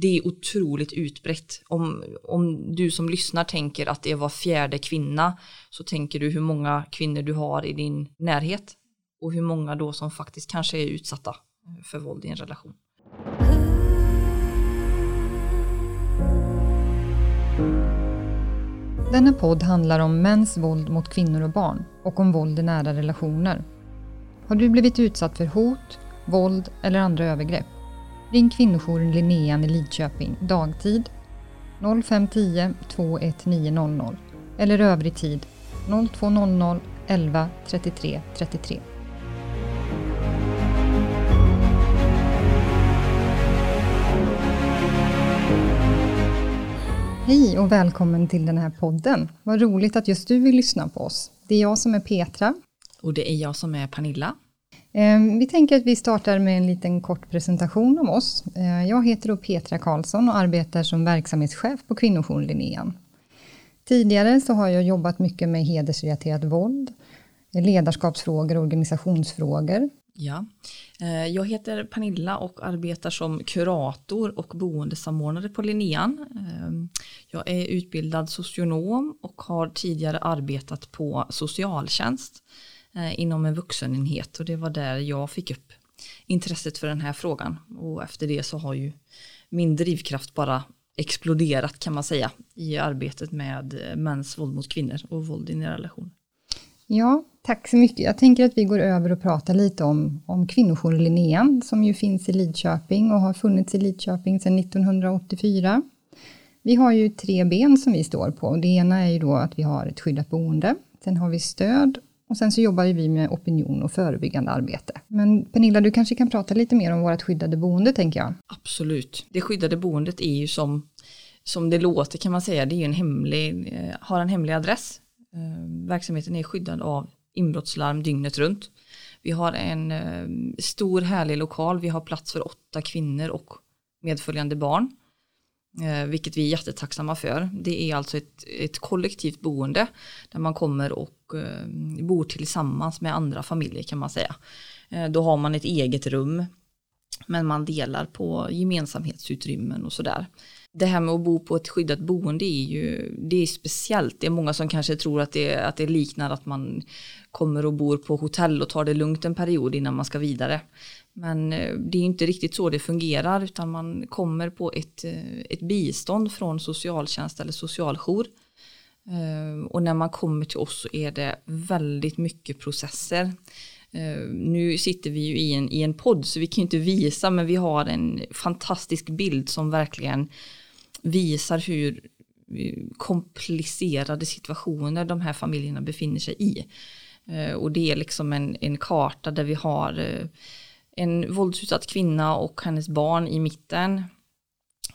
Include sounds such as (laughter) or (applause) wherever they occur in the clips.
det är otroligt utbrett. Om, om du som lyssnar tänker att det är var fjärde kvinna så tänker du hur många kvinnor du har i din närhet och hur många då som faktiskt kanske är utsatta för våld i en relation. Denna podd handlar om mäns våld mot kvinnor och barn och om våld i nära relationer. Har du blivit utsatt för hot, våld eller andra övergrepp? Ring kvinnojouren Linnean i Lidköping dagtid 0510 21900 eller övrig tid 0200 11 33 33. Hej och välkommen till den här podden. Vad roligt att just du vill lyssna på oss. Det är jag som är Petra. Och det är jag som är Pernilla. Ehm, vi tänker att vi startar med en liten kort presentation om oss. Ehm, jag heter då Petra Karlsson och arbetar som verksamhetschef på kvinnojouren Linnean. Tidigare så har jag jobbat mycket med hedersrelaterat våld, ledarskapsfrågor och organisationsfrågor. Ja, ehm, jag heter Pernilla och arbetar som kurator och boendesamordnare på Linnean. Jag är utbildad socionom och har tidigare arbetat på socialtjänst Eh, inom en vuxenenhet och det var där jag fick upp intresset för den här frågan och efter det så har ju min drivkraft bara exploderat kan man säga i arbetet med eh, mäns våld mot kvinnor och våld i nära relation. Ja, tack så mycket. Jag tänker att vi går över och pratar lite om, om kvinnojour Linnéan som ju finns i Lidköping och har funnits i Lidköping sedan 1984. Vi har ju tre ben som vi står på. Det ena är ju då att vi har ett skyddat boende. Sen har vi stöd och sen så jobbar vi med opinion och förebyggande arbete. Men Pernilla, du kanske kan prata lite mer om vårt skyddade boende, tänker jag. Absolut. Det skyddade boendet är ju som, som det låter kan man säga, det är ju en hemlig, eh, har en hemlig adress. Eh, verksamheten är skyddad av inbrottslarm dygnet runt. Vi har en eh, stor härlig lokal, vi har plats för åtta kvinnor och medföljande barn. Eh, vilket vi är jättetacksamma för. Det är alltså ett, ett kollektivt boende där man kommer och eh, bor tillsammans med andra familjer kan man säga. Eh, då har man ett eget rum men man delar på gemensamhetsutrymmen och sådär. Det här med att bo på ett skyddat boende är ju det är speciellt. Det är många som kanske tror att det, att det liknar att man kommer och bor på hotell och tar det lugnt en period innan man ska vidare. Men eh, det är inte riktigt så det fungerar utan man kommer på ett, eh, ett bistånd från socialtjänst eller socialjour. Eh, och när man kommer till oss så är det väldigt mycket processer. Nu sitter vi ju i en, i en podd så vi kan inte visa men vi har en fantastisk bild som verkligen visar hur komplicerade situationer de här familjerna befinner sig i. Och det är liksom en, en karta där vi har en våldsutsatt kvinna och hennes barn i mitten.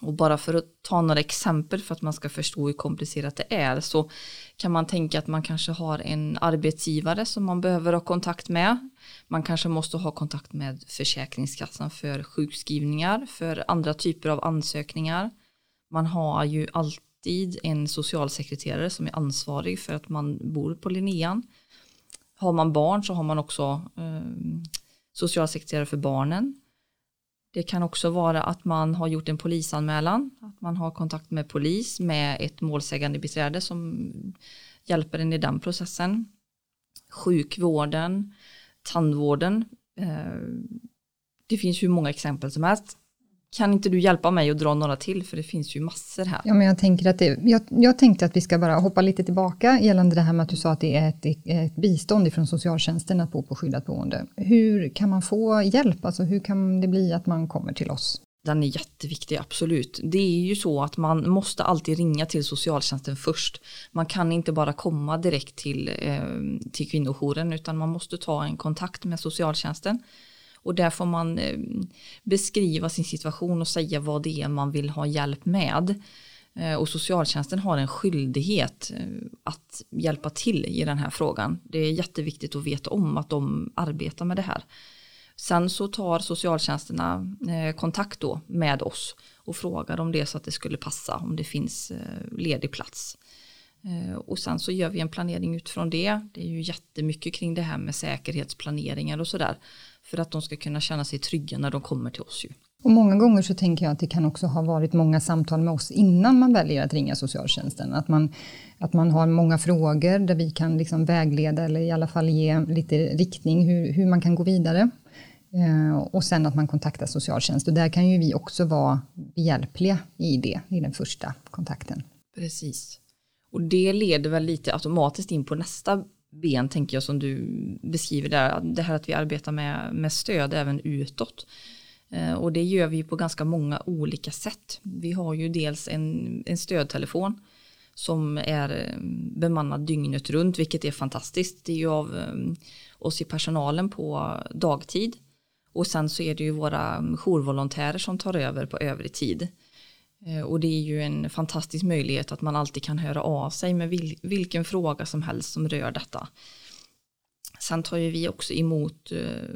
Och bara för att ta några exempel för att man ska förstå hur komplicerat det är så kan man tänka att man kanske har en arbetsgivare som man behöver ha kontakt med. Man kanske måste ha kontakt med Försäkringskassan för sjukskrivningar, för andra typer av ansökningar. Man har ju alltid en socialsekreterare som är ansvarig för att man bor på Linnean. Har man barn så har man också eh, socialsekreterare för barnen. Det kan också vara att man har gjort en polisanmälan, att man har kontakt med polis med ett målsägande beträde som hjälper en i den processen. Sjukvården, tandvården. Eh, det finns hur många exempel som helst kan inte du hjälpa mig att dra några till för det finns ju massor här. Ja, men jag, tänker att det, jag, jag tänkte att vi ska bara hoppa lite tillbaka gällande det här med att du sa att det är ett, ett bistånd från socialtjänsten att bo på skyddat boende. Hur kan man få hjälp? Alltså hur kan det bli att man kommer till oss? Den är jätteviktig, absolut. Det är ju så att man måste alltid ringa till socialtjänsten först. Man kan inte bara komma direkt till, eh, till kvinnojouren utan man måste ta en kontakt med socialtjänsten och där får man eh, beskriva sin situation och säga vad det är man vill ha hjälp med. Eh, och socialtjänsten har en skyldighet eh, att hjälpa till i den här frågan. Det är jätteviktigt att veta om att de arbetar med det här. Sen så tar socialtjänsterna kontakt då med oss och frågar om det är så att det skulle passa, om det finns ledig plats. Och sen så gör vi en planering utifrån det. Det är ju jättemycket kring det här med säkerhetsplaneringar och sådär för att de ska kunna känna sig trygga när de kommer till oss. Ju. Och många gånger så tänker jag att det kan också ha varit många samtal med oss innan man väljer att ringa socialtjänsten. Att man, att man har många frågor där vi kan liksom vägleda eller i alla fall ge lite riktning hur, hur man kan gå vidare. Eh, och sen att man kontaktar socialtjänst och där kan ju vi också vara behjälpliga i det, i den första kontakten. Precis. Och det leder väl lite automatiskt in på nästa ben tänker jag som du beskriver där, det här att vi arbetar med, med stöd även utåt. Eh, och det gör vi på ganska många olika sätt. Vi har ju dels en, en stödtelefon som är eh, bemannad dygnet runt, vilket är fantastiskt. Det är ju av eh, oss i personalen på dagtid och sen så är det ju våra jourvolontärer som tar över på övrig tid. Eh, och det är ju en fantastisk möjlighet att man alltid kan höra av sig med vilken fråga som helst som rör detta. Sen tar ju vi också emot eh,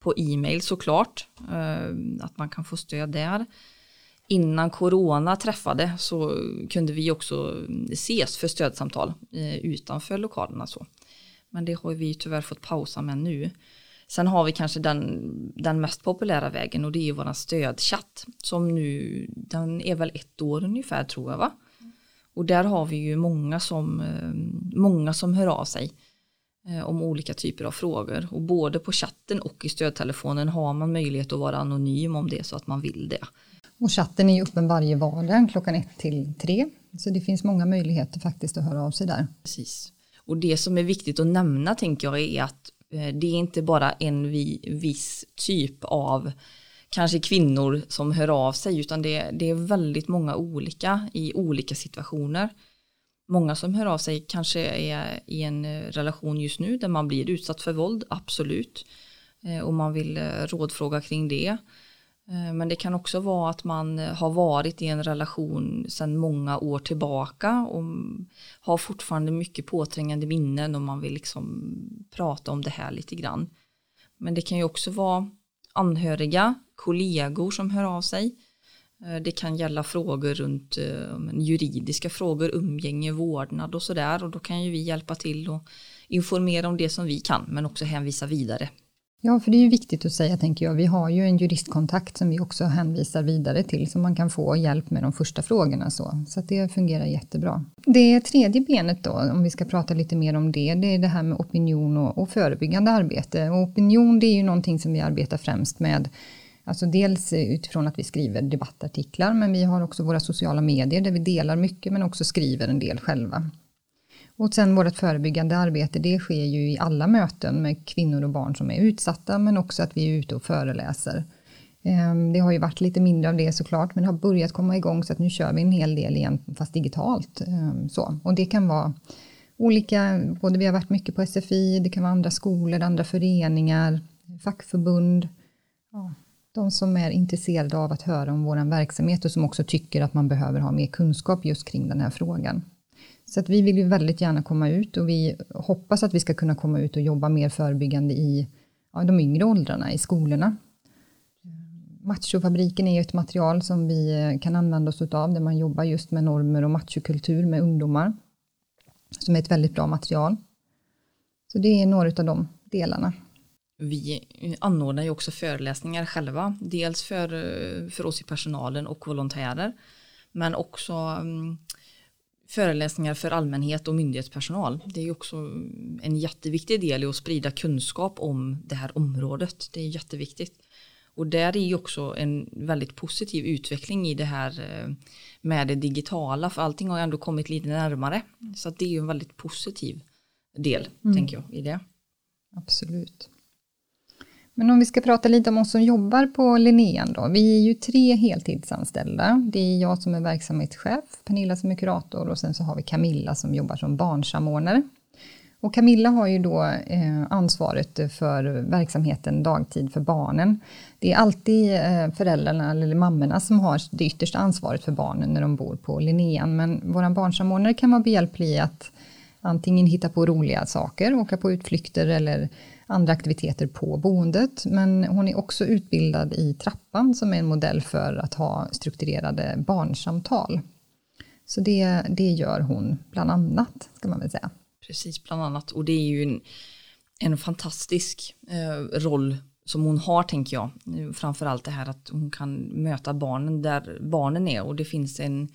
på e-mail såklart, eh, att man kan få stöd där. Innan corona träffade så kunde vi också ses för stödsamtal utanför lokalerna så. Men det har vi tyvärr fått pausa med nu. Sen har vi kanske den, den mest populära vägen och det är ju våran stödchatt som nu, den är väl ett år ungefär tror jag va? Och där har vi ju många som, eh, många som hör av sig eh, om olika typer av frågor och både på chatten och i stödtelefonen har man möjlighet att vara anonym om det så att man vill det. Och chatten är ju öppen varje vardag klockan ett till tre så det finns många möjligheter faktiskt att höra av sig där. Precis. Och det som är viktigt att nämna tänker jag är att Eh, det är inte bara en viss typ av kanske kvinnor som hör av sig utan det, det är väldigt många olika i olika situationer. Många som hör av sig kanske är i en eh, relation just nu där man blir utsatt för våld, absolut. Eh, och man vill rådfråga kring det. Eh, men det kan också vara att man eh, har varit i en relation sedan många år tillbaka och har fortfarande mycket påträngande minnen och man vill liksom prata om det här lite grann. Men det kan ju också vara anhöriga, kollegor som hör av sig. Eh, det kan gälla frågor runt juridiska frågor, umgänge, vårdnad och sådär och då kan ju vi hjälpa till och informera om det som vi kan men också hänvisa vidare Ja, för det är ju viktigt att säga, tänker jag. Vi har ju en juristkontakt som vi också hänvisar vidare till, så man kan få hjälp med de första frågorna. Så, så det fungerar jättebra. Det tredje benet då, om vi ska prata lite mer om det, det är det här med opinion och, och förebyggande arbete. Och opinion, det är ju någonting som vi arbetar främst med Alltså dels utifrån att vi skriver debattartiklar, men vi har också våra sociala medier där vi delar mycket, men också skriver en del själva. Och sen vårt förebyggande arbete, det sker ju i alla möten med kvinnor och barn som är utsatta, men också att vi är ute och föreläser. Ehm, det har ju varit lite mindre av det såklart, men det har börjat komma igång så att nu kör vi en hel del igen, fast digitalt. Ehm, så. Och det kan vara olika, både vi har varit mycket på SFI, det kan vara andra skolor, andra föreningar, fackförbund. Ja, de som är intresserade av att höra om vår verksamhet och som också tycker att man behöver ha mer kunskap just kring den här frågan. Så att vi vill ju väldigt gärna komma ut och vi hoppas att vi ska kunna komma ut och jobba mer förebyggande i ja, de yngre åldrarna i skolorna. Machofabriken är ju ett material som vi eh, kan använda oss av där man jobbar just med normer och machokultur med ungdomar. Som är ett väldigt bra material. Så det är några av de delarna. Vi anordnar ju också föreläsningar själva, dels för, eh, för oss i personalen och volontärer, men också mm, föreläsningar för allmänhet och myndighetspersonal. Det är också en jätteviktig del i att sprida kunskap om det här området. Det är jätteviktigt. Och där är ju också en väldigt positiv utveckling i det här eh, med det digitala, för allting har ändå kommit lite närmare. Så det är ju en väldigt positiv del, mm. tänker jag, i det. Absolut. Men om vi ska prata lite om oss som jobbar på Linnean då. Vi är ju tre heltidsanställda. Det är jag som är verksamhetschef, Pernilla som är kurator och sen så har vi Camilla som jobbar som barnsamordnare. Och Camilla har ju då eh, ansvaret för verksamheten dagtid för barnen. Det är alltid eh, föräldrarna eller mammorna som har det yttersta ansvaret för barnen när de bor på Linnean. Men vår barnsamordnare kan vara behjälplig i att antingen hitta på roliga saker, åka på utflykter eller andra aktiviteter på boendet. Men hon är också utbildad i trappan som är en modell för att ha strukturerade barnsamtal. Så det, det gör hon bland annat, ska man väl säga. Precis, bland annat. Och det är ju en, en fantastisk eh, roll som hon har tänker jag. Framförallt det här att hon kan möta barnen där barnen är och det finns en,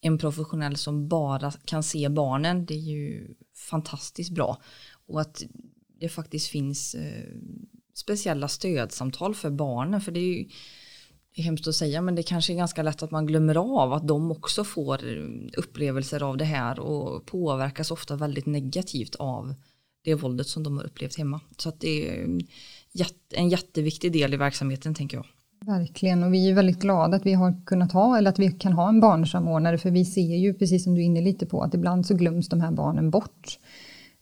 en professionell som bara kan se barnen. Det är ju fantastiskt bra. Och att det faktiskt finns eh, speciella stödsamtal för barnen. För det är ju det är hemskt att säga men det kanske är ganska lätt att man glömmer av att de också får eh, upplevelser av det här och påverkas ofta väldigt negativt av det våldet som de har upplevt hemma. Så att det är eh, en jätteviktig del i verksamheten tänker jag. Verkligen och vi är väldigt glada att vi har kunnat ha eller att vi kan ha en barnsamordnare för vi ser ju precis som du är inne lite på att ibland så glöms de här barnen bort.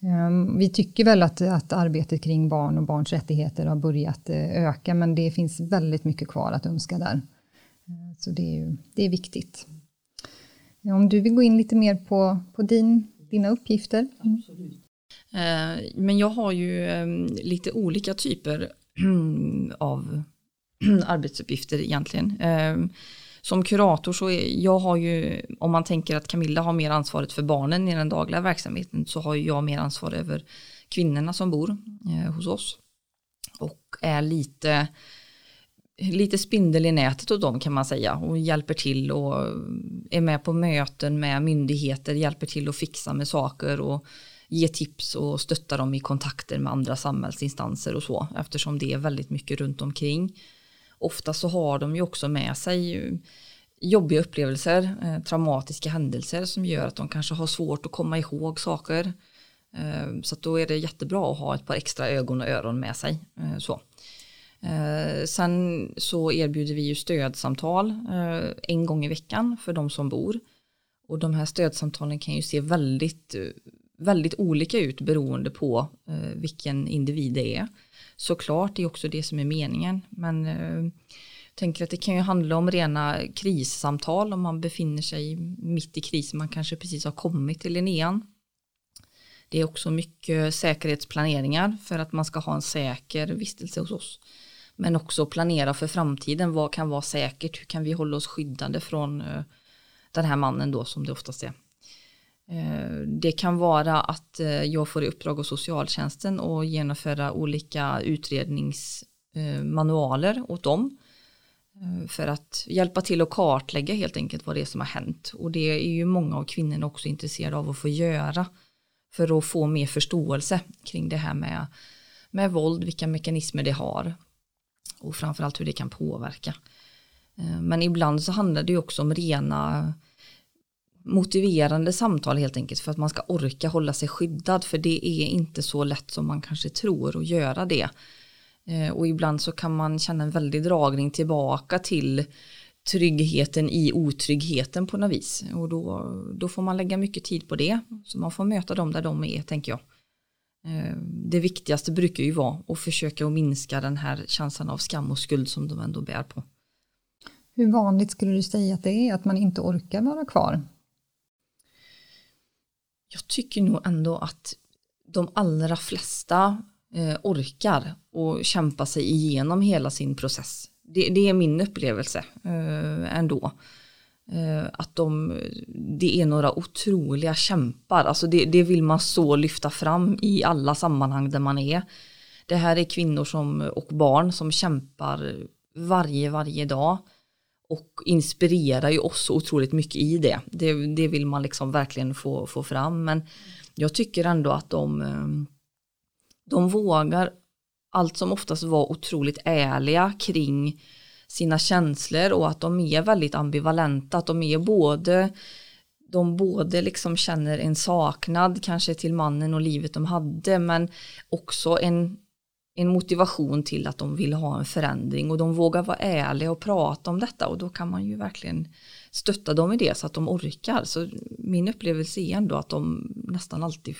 Ehm, vi tycker väl att, att arbetet kring barn och barns rättigheter har börjat eh, öka men det finns väldigt mycket kvar att önska där. Ehm, så det är, det är viktigt. Ehm, om du vill gå in lite mer på, på din, dina uppgifter. Absolut. Men jag har ju lite olika typer (clears throat) av (clears throat) arbetsuppgifter egentligen. Som kurator så är, jag har ju, om man tänker att Camilla har mer ansvaret för barnen i den dagliga verksamheten så har jag mer ansvar över kvinnorna som bor eh, hos oss. Och är lite, lite spindel i nätet åt dem kan man säga och hjälper till och är med på möten med myndigheter, hjälper till att fixa med saker och ge tips och stötta dem i kontakter med andra samhällsinstanser och så eftersom det är väldigt mycket runt omkring ofta så har de ju också med sig jobbiga upplevelser, eh, traumatiska händelser som gör att de kanske har svårt att komma ihåg saker. Eh, så då är det jättebra att ha ett par extra ögon och öron med sig. Eh, så. Eh, sen så erbjuder vi ju stödsamtal eh, en gång i veckan för de som bor. Och de här stödsamtalen kan ju se väldigt, eh, väldigt olika ut beroende på eh, vilken individ det är såklart det är också det som är meningen. Men eh, tänker att det kan ju handla om rena krissamtal om man befinner sig mitt i krisen. Man kanske precis har kommit till Linnean. Det är också mycket säkerhetsplaneringar för att man ska ha en säker vistelse hos oss. Men också planera för framtiden. Vad kan vara säkert? Hur kan vi hålla oss skyddade från eh, den här mannen då som det oftast är. Eh, det kan vara att eh, jag får i uppdrag av socialtjänsten och genomföra olika utredningsmanualer eh, åt dem. För att hjälpa till att kartlägga helt enkelt vad det är som har hänt. Och det är ju många av kvinnorna också intresserade av att få göra. För att få mer förståelse kring det här med, med våld, vilka mekanismer det har. Och framförallt hur det kan påverka. Men ibland så handlar det ju också om rena motiverande samtal helt enkelt för att man ska orka hålla sig skyddad för det är inte så lätt som man kanske tror att göra det. Eh, och ibland så kan man känna en väldig dragning tillbaka till tryggheten i otryggheten på något vis. Och då, då får man lägga mycket tid på det. Så man får möta dem där de är, tänker jag. Eh, det viktigaste brukar ju vara att försöka att minska den här känslan av skam och skuld som de ändå bär på. Hur vanligt skulle du säga att det är att man inte orkar vara kvar? Jag tycker nog ändå att de allra flesta eh, orkar och kämpa sig igenom hela sin process. Det, det är min upplevelse eh, ändå. Eh, att de, det är några otroliga kämpar, alltså det, det vill man så lyfta fram i alla sammanhang där man är. Det här är kvinnor som, och barn som kämpar varje, varje dag och inspirerar ju oss otroligt mycket i det. Det, det vill man liksom verkligen få, få fram. Men jag tycker ändå att de, ehm, de vågar allt som oftast vara otroligt ärliga kring sina känslor och att de är väldigt ambivalenta. Att de är både de både liksom känner en saknad kanske till mannen och livet de hade men också en en motivation till att de vill ha en förändring och de vågar vara ärliga och prata om detta och då kan man ju verkligen stötta dem i det så att de orkar. Så min upplevelse är ändå att de nästan alltid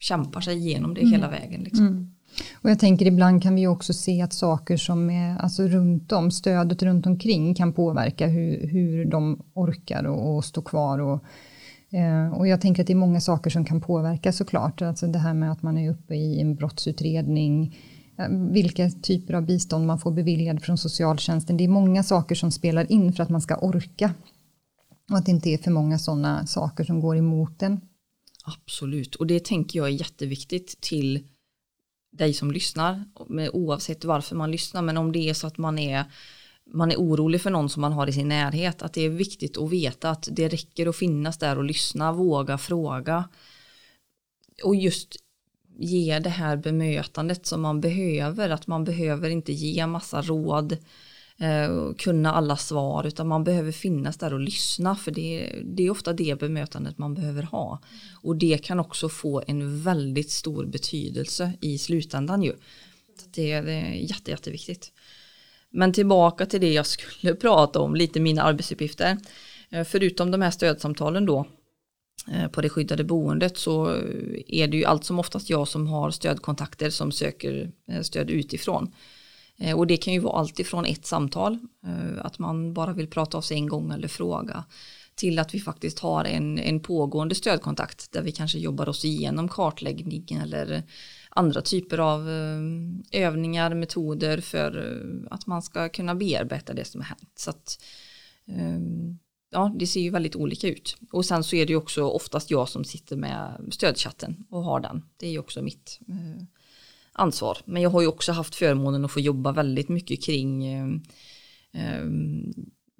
kämpar sig igenom det mm. hela vägen. Liksom. Mm. Och jag tänker ibland kan vi också se att saker som är alltså runt om, stödet runt omkring kan påverka hur, hur de orkar och, och stå kvar och Eh, och jag tänker att det är många saker som kan påverka såklart. Alltså det här med att man är uppe i en brottsutredning, eh, vilka typer av bistånd man får beviljad från socialtjänsten. Det är många saker som spelar in för att man ska orka. Och att det inte är för många sådana saker som går emot en. Absolut, och det tänker jag är jätteviktigt till dig som lyssnar, oavsett varför man lyssnar, men om det är så att man är man är orolig för någon som man har i sin närhet, att det är viktigt att veta att det räcker att finnas där och lyssna, våga fråga. Och just ge det här bemötandet som man behöver, att man behöver inte ge massa råd, eh, kunna alla svar, utan man behöver finnas där och lyssna, för det, det är ofta det bemötandet man behöver ha. Och det kan också få en väldigt stor betydelse i slutändan ju. Det är, det är jätte, jätteviktigt. Men tillbaka till det jag skulle prata om, lite mina arbetsuppgifter. Eh, förutom de här stödsamtalen då eh, på det skyddade boendet så är det ju allt som oftast jag som har stödkontakter som söker eh, stöd utifrån. Och det kan ju vara allt ifrån ett samtal, att man bara vill prata av sig en gång eller fråga, till att vi faktiskt har en, en pågående stödkontakt där vi kanske jobbar oss igenom kartläggning eller andra typer av eh, övningar, metoder för eh, att man ska kunna bearbeta det som har hänt. Så att, ehm, ja, det ser ju väldigt olika ut. Och sen så är det ju också oftast jag som sitter med stödchatten och har den. Det är ju också mitt eh, ansvar. Men jag har ju också haft förmånen att få jobba väldigt mycket kring ehm,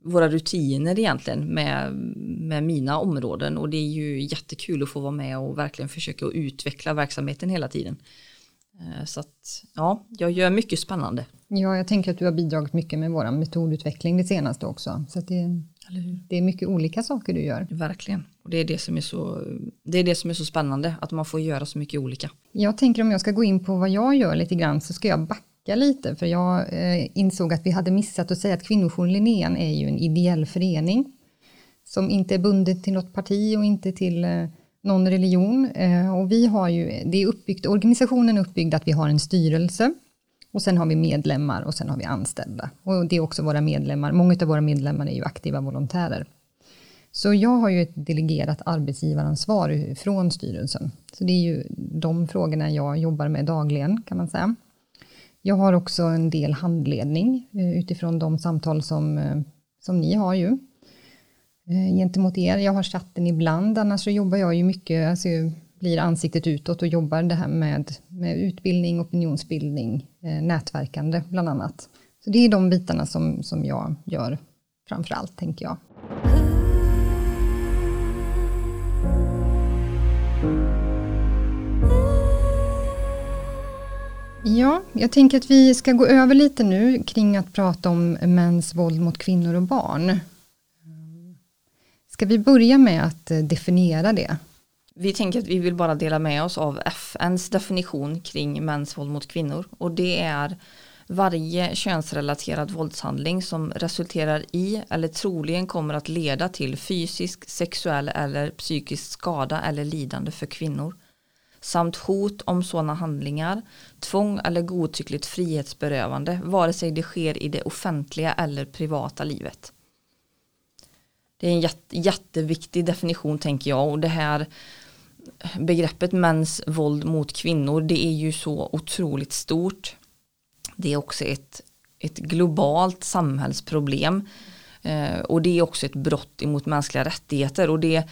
våra rutiner egentligen med, med mina områden och det är ju jättekul att få vara med och verkligen försöka utveckla verksamheten hela tiden. Eh, så att ja, jag gör mycket spännande. Ja, jag tänker att du har bidragit mycket med vår metodutveckling det senaste också. Så det, det är mycket olika saker du gör. Verkligen, och det är det, som är så, det är det som är så spännande, att man får göra så mycket olika. Jag tänker om jag ska gå in på vad jag gör lite grann så ska jag backa backa lite, för jag eh, insåg att vi hade missat att säga att Kvinnojouren Linnén är ju en ideell förening som inte är bundet till något parti och inte till eh, någon religion. Eh, och vi har ju, det är uppbyggt, organisationen är uppbyggd att vi har en styrelse och sen har vi medlemmar och sen har vi anställda. Och det är också våra medlemmar, många av våra medlemmar är ju aktiva volontärer. Så jag har ju ett delegerat arbetsgivaransvar från styrelsen. Så det är ju de frågorna jag jobbar med dagligen kan man säga. Jag har också en del handledning eh, utifrån de samtal som, eh, som ni har ju eh, gentemot er. Jag har chatten ibland, annars så jobbar jag ju mycket, alltså blir ansiktet utåt och jobbar det här med, med utbildning, opinionsbildning, nätverkande bland annat. Så det är de bitarna som, som jag gör framför allt, tänker jag. Ja, jag tänker att vi ska gå över lite nu kring att prata om mäns våld mot kvinnor och barn. Ska vi börja med att eh, definiera det? Vi tänker att vi vill bara dela med oss av FNs definition kring mäns våld mot kvinnor och det är varje könsrelaterad våldshandling som resulterar i eller troligen kommer att leda till fysisk, sexuell eller psykisk skada eller lidande för kvinnor samt hot om sådana handlingar, tvång eller godtyckligt frihetsberövande, vare sig det sker i det offentliga eller privata livet. Det är en jätte, jätteviktig definition tänker jag och det här begreppet mäns våld mot kvinnor det är ju så otroligt stort. Det är också ett, ett globalt samhällsproblem eh, och det är också ett brott emot mänskliga rättigheter och det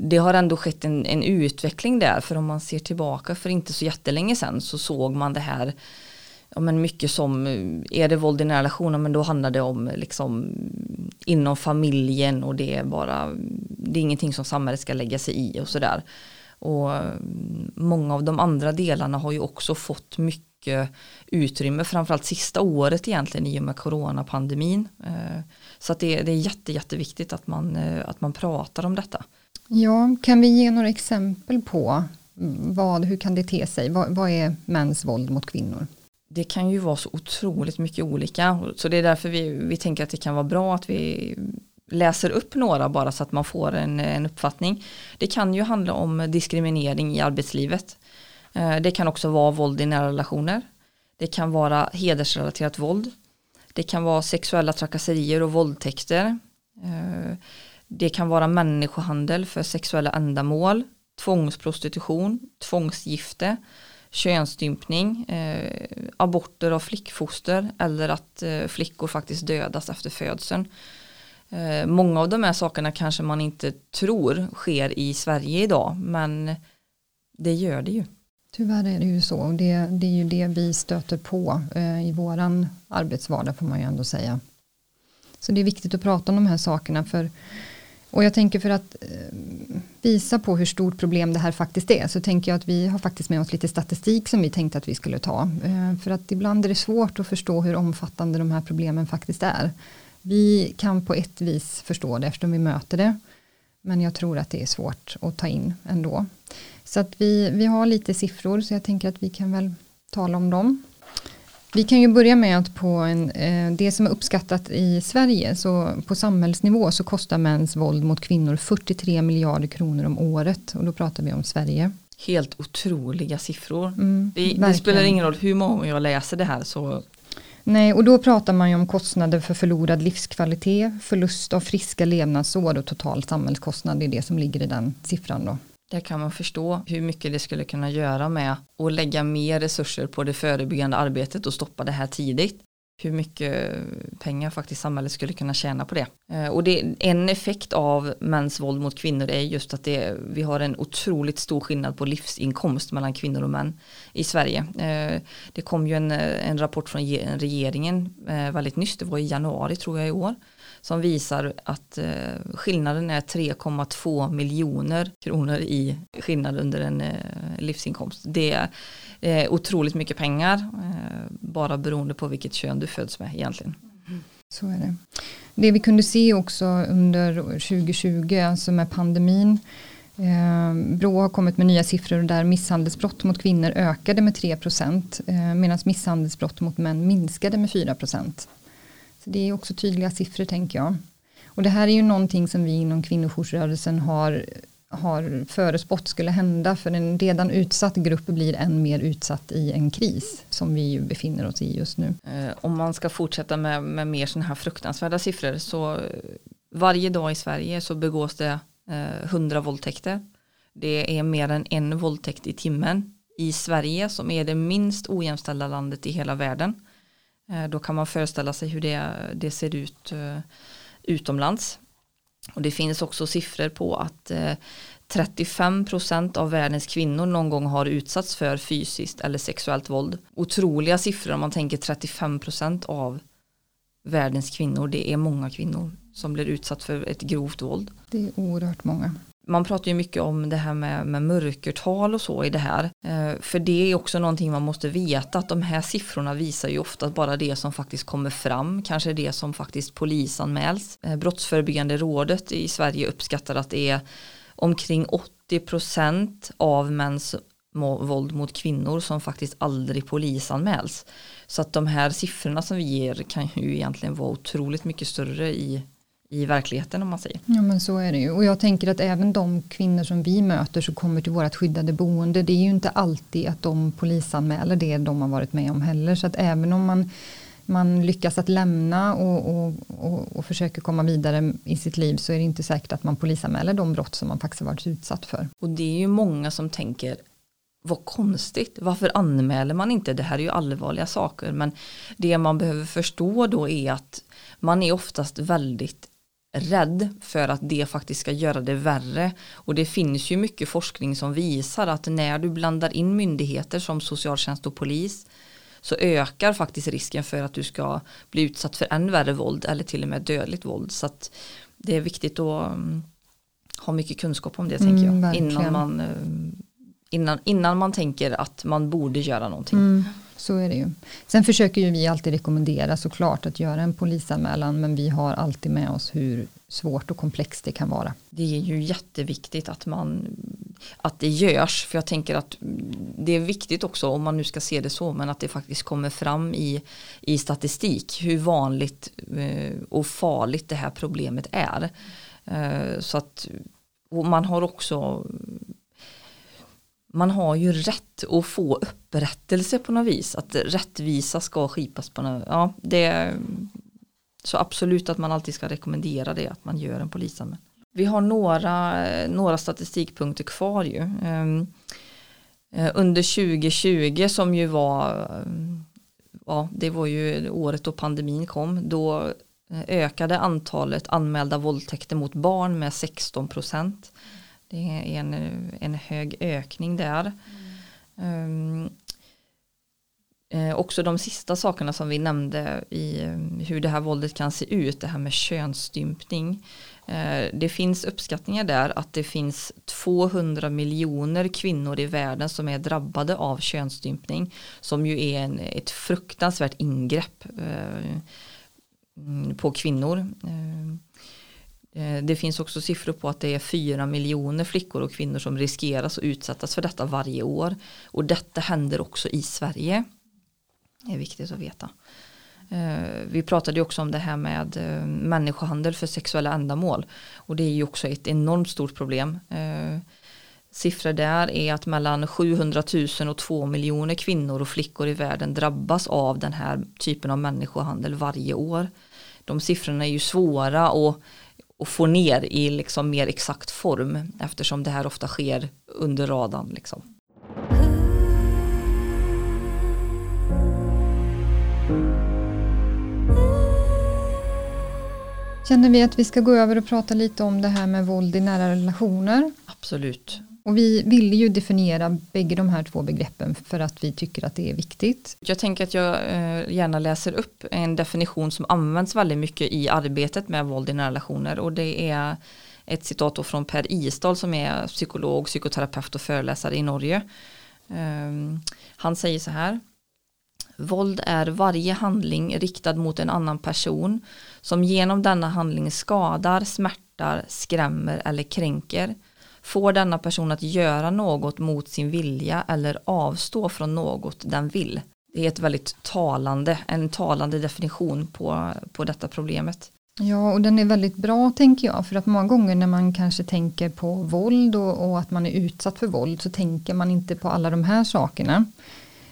det har ändå skett en, en, utveckling där för om man ser tillbaka för inte så jättelänge sedan så såg man det här ja, men mycket som eh, är det våld i nära relationer? Men då handlar det om liksom inom familjen och det är bara det är ingenting som samhället ska lägga sig i och sådär. Och mm, många av de andra delarna har ju också fått mycket utrymme framförallt sista året egentligen i och med coronapandemin. Eh, så att det, det är jätte, jätteviktigt att man, eh, att man pratar om detta. Ja, kan vi ge några exempel på vad, hur kan det te sig? Vad, vad är mäns våld mot kvinnor? Det kan ju vara så otroligt mycket olika så det är därför vi, vi tänker att det kan vara bra att vi läser upp några bara så att man får en, en uppfattning. Det kan ju handla om diskriminering i arbetslivet. Eh, det kan också vara våld i nära relationer. Det kan vara hedersrelaterat våld. Det kan vara sexuella trakasserier och våldtäkter. Eh, det kan vara människohandel för sexuella ändamål, tvångsprostitution, tvångsgifte, könsstympning, eh, aborter av flickfoster eller att eh, flickor faktiskt dödas efter födseln. Eh, många av de här sakerna kanske man inte tror sker i Sverige idag men det gör det ju Tyvärr är det ju så. Det, det är ju det vi stöter på eh, i våran arbetsvardag får man ju ändå säga. Så det är viktigt att prata om de här sakerna för och jag tänker för att eh, visa på hur stort problem det här faktiskt är så tänker jag att vi har faktiskt med oss lite statistik som vi tänkte att vi skulle ta. Eh, för att ibland är det svårt att förstå hur omfattande de här problemen faktiskt är. Vi kan på ett vis förstå det eftersom vi möter det. Men jag tror att det är svårt att ta in ändå. Så att vi, vi har lite siffror så jag tänker att vi kan väl tala om dem. Vi kan ju börja med att på en, eh, det som är uppskattat i Sverige så på samhällsnivå så kostar mäns våld mot kvinnor 43 miljarder kronor om året och då pratar vi om Sverige. Helt otroliga siffror. Mm, det, det, spelar ingen roll hur många jag läser det här så Nej, och då pratar man ju om kostnader för förlorad livskvalitet, förlust av friska levnadsår och total samhällskostnad, det är det som ligger i den siffran då. Där kan man förstå hur mycket det skulle kunna göra med att lägga mer resurser på det förebyggande arbetet och stoppa det här tidigt. Hur mycket pengar faktiskt samhället skulle kunna tjäna på det. Eh, och det, en effekt av mäns våld mot kvinnor är just att det, vi har en otroligt stor skillnad på livsinkomst mellan kvinnor och män i Sverige. Eh, det kom ju en, eh, en rapport från regeringen väldigt nyss, det var i januari tror jag i år som visar att eh, skillnaden är 3,2 miljoner kronor i skillnad under en eh, livsinkomst. Det är eh, otroligt mycket pengar bara beroende på vilket kön du föds med egentligen. Mm. Så är det. Det vi kunde se också under 2020, alltså med pandemin, Eh, Brå har kommit med nya siffror där misshandelsbrott mot kvinnor ökade med 3 procent eh, medan misshandelsbrott mot män minskade med 4 procent. Det är också tydliga siffror tänker jag. Och det här är ju någonting som vi inom kvinnojoursrörelsen har, har förespått skulle hända för en redan utsatt grupp blir än mer utsatt i en kris som vi ju befinner oss i just nu. Eh, om man ska fortsätta med, med mer sådana här fruktansvärda siffror så varje dag i Sverige så begås det eh, hundra våldtäkter. Det är mer än en våldtäkt i timmen i Sverige som är det minst ojämställda landet i hela världen. Eh, då kan man föreställa sig hur det, det ser ut eh, utomlands. Och det finns också siffror på att eh, 35% av världens kvinnor någon gång har utsatts för fysiskt eller sexuellt våld. Otroliga siffror om man tänker 35% av världens kvinnor, det är många kvinnor som blir utsatt för ett grovt våld. Det är oerhört många man pratar ju mycket om det här med, med mörkertal och så i det här. Eh, för det är också någonting man måste veta att de här siffrorna visar ju ofta bara det som faktiskt kommer fram, kanske det som faktiskt polisanmäls. Eh, Brottsförebyggande rådet i Sverige uppskattar att det är omkring 80% av mäns våld mot kvinnor som faktiskt aldrig polisanmäls. Så att de här siffrorna som vi ger kan ju egentligen vara otroligt mycket större i i verkligheten om man säger. Ja men så är det ju och jag tänker att även de kvinnor som vi möter som kommer till vårt skyddade boende det är ju inte alltid att de polisanmäler det de har varit med om heller så att även om man man lyckas att lämna och, och, och, och försöker komma vidare i sitt liv så är det inte säkert att man polisanmäler de brott som man faktiskt har varit utsatt för. Och det är ju många som tänker vad konstigt, varför anmäler man inte? Det här är ju allvarliga saker men det man behöver förstå då är att man är oftast väldigt rädd för att det faktiskt ska göra det värre. Och det finns ju mycket forskning som visar att när du blandar in myndigheter som socialtjänst och polis så ökar faktiskt risken för att du ska bli utsatt för än värre våld eller till och med dödligt våld. Så att det är viktigt att um, ha mycket kunskap om det tänker jag mm, innan man innan, innan man tänker att man borde göra någonting. Mm så är det ju. Sen försöker ju vi alltid rekommendera såklart att göra en polisanmälan men vi har alltid med oss hur svårt och komplext det kan vara. Det är ju jätteviktigt att man att det görs för jag tänker att det är viktigt också om man nu ska se det så men att det faktiskt kommer fram i, i statistik hur vanligt eh, och farligt det här problemet är. Eh, så att och man har också man har ju rätt att få upprättelse på något vis. Att rättvisa ska skipas på något ja, det Så absolut att man alltid ska rekommendera det, att man gör en polisanmälan. Vi har några, några statistikpunkter kvar ju. Ehm, eh, under 2020 som ju var, ja det var ju året då pandemin kom, då eh, ökade antalet anmälda våldtäkter mot barn med 16 procent. Det är en, en hög ökning där. Um, eh, också de sista sakerna som vi nämnde i um, hur det här våldet kan se ut, det här med könsstympning. Eh, det finns uppskattningar där att det finns 200 miljoner kvinnor i världen som är drabbade av könsstympning som ju är en, ett fruktansvärt ingrepp eh, mm, på kvinnor. Eh, det finns också siffror på att det är 4 miljoner flickor och kvinnor som riskeras att utsättas för detta varje år. Och detta händer också i Sverige. Det är viktigt att veta. Eh, vi pratade också om det här med eh, människohandel för sexuella ändamål och det är ju också ett enormt stort problem. Siffror där är att mellan 700 000 och 2 miljoner kvinnor och flickor i världen drabbas av den här typen av människohandel varje år. De siffrorna är ju svåra att, att få ner i liksom mer exakt form eftersom det här ofta sker under radarn. Liksom. Känner vi att vi ska gå över och prata lite om det här med våld i nära relationer? Absolut. Och vi ville ju definiera bägge de här två begreppen för att vi tycker att det är viktigt. Jag tänker att jag eh, gärna läser upp en definition som används väldigt mycket i arbetet med våld i nära relationer och det är ett citat från Per Isdal som är psykolog, psykoterapeut och föreläsare i Norge. Ehm, han säger så här Våld är varje handling riktad mot en annan person som genom denna handling skadar, smärtar, skrämmer eller kränker. Får denna person att göra något mot sin vilja eller avstå från något den vill. Det är ett väldigt talande, en talande definition på, på detta problemet. Ja, och den är väldigt bra tänker jag, för att många gånger när man kanske tänker på våld och, och, att man är utsatt för våld så tänker man inte på alla de här sakerna.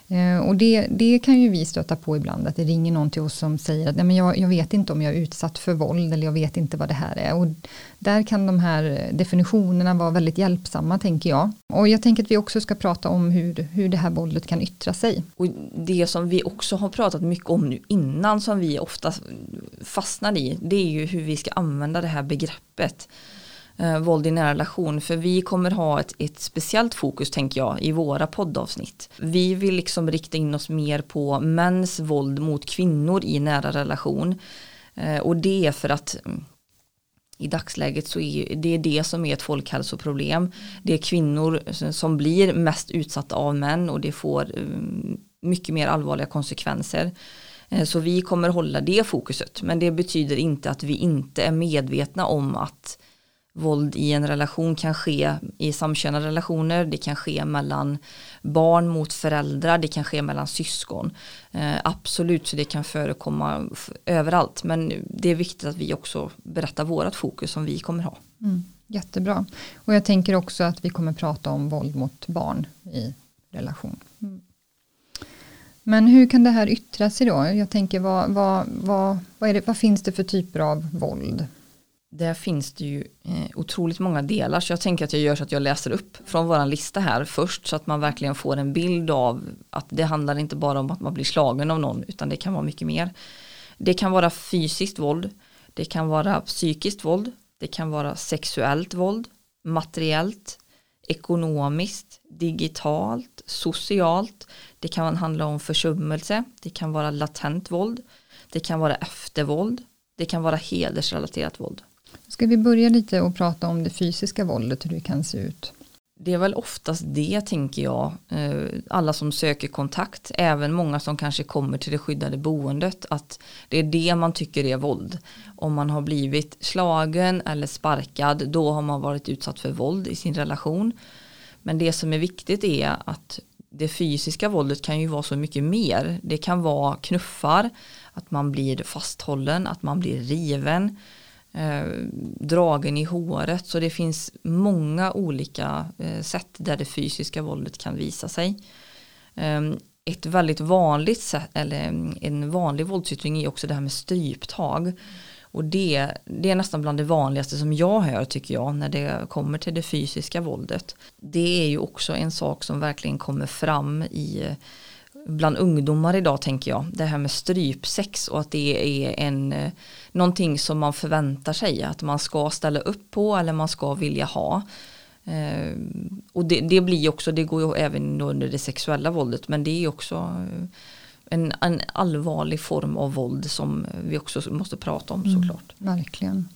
Eh, och det, det kan ju vi stöta på ibland, att det ringer någon till oss som säger att Nej, men jag, jag vet inte om jag är utsatt för våld eller jag vet inte vad det här är. Och där kan de här definitionerna vara väldigt hjälpsamma tänker jag. Och jag tänker att vi också ska prata om hur, hur det här våldet kan yttra sig. Och det som vi också har pratat mycket om nu innan som vi ofta fastnar i, det är ju hur vi ska använda det här begreppet eh, våld i nära relation för vi kommer ha ett, ett speciellt fokus tänker jag i våra poddavsnitt. Vi vill liksom rikta in oss mer på mäns våld mot kvinnor i nära relation eh, och det är för att mm, i dagsläget så är det det som är ett folkhälsoproblem. Det är kvinnor som blir mest utsatta av män och det får mm, mycket mer allvarliga konsekvenser. Eh, så vi kommer hålla det fokuset men det betyder inte att vi inte är medvetna om att våld i en relation kan ske i samkönade relationer, det kan ske mellan barn mot föräldrar, det kan ske mellan syskon. Eh, absolut, så det kan förekomma överallt, men det är viktigt att vi också berättar vårat fokus som vi kommer ha. Mm, jättebra. Och jag tänker också att vi kommer prata om våld mot barn i relation. Mm. Men hur kan det här yttra sig då? Jag tänker vad, vad, vad, vad, det, vad finns det för typer av våld? Där finns det ju eh, otroligt många delar så jag tänker att jag gör så att jag läser upp från våran lista här först så att man verkligen får en bild av att det handlar inte bara om att man blir slagen av någon utan det kan vara mycket mer. Det kan vara fysiskt våld, det kan vara psykiskt våld, det kan vara sexuellt våld, materiellt, ekonomiskt, digitalt, socialt, det kan handla om försummelse, det kan vara latent våld, det kan vara eftervåld, det kan vara hedersrelaterat våld. Ska vi börja lite och prata om det fysiska våldet, hur det kan se ut? Det är väl oftast det tänker jag, eh, alla som söker kontakt, även många som kanske kommer till det skyddade boendet, att det är det man tycker är våld. Om man har blivit slagen eller sparkad, då har man varit utsatt för våld i sin relation. Men det som är viktigt är att det fysiska våldet kan ju vara så mycket mer. Det kan vara knuffar, att man blir fasthållen, att man blir riven, eh, dragen i håret. Så det finns många olika eh, sätt där det fysiska våldet kan visa sig. Eh, ett väldigt vanligt sätt, eller mm, en vanlig våldsyttring är också det här med stryptag. Och det, det är nästan bland det vanligaste som jag hör tycker jag när det kommer till det fysiska våldet. Det är ju också en sak som verkligen kommer fram i bland ungdomar idag tänker jag. Det här med strypsex och att det är en, eh, någonting som man förväntar sig att man ska ställa upp på eller man ska vilja ha. Eh, och det, det, blir också, det går ju även under det sexuella våldet men det är också eh, en, en allvarlig form av våld som vi också måste prata om mm, såklart. Verkligen.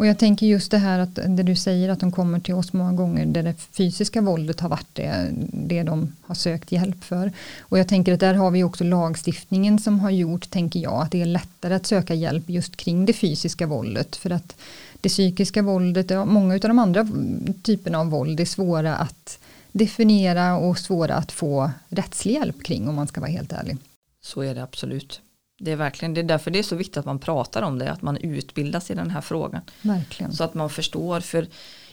Och jag tänker just det här att det du säger att de kommer till oss många gånger där det fysiska våldet har varit det, det de har sökt hjälp för. Och jag tänker att där har vi också lagstiftningen som har gjort, tänker jag, att det är lättare att söka hjälp just kring det fysiska våldet. För att det psykiska våldet, många av de andra typerna av våld är svåra att definiera och svåra att få rättslig hjälp kring om man ska vara helt ärlig. Så är det absolut. Det är verkligen, det är därför det är så viktigt att man pratar om det, att man utbildas i den här frågan. Verkligen. Så att man förstår, för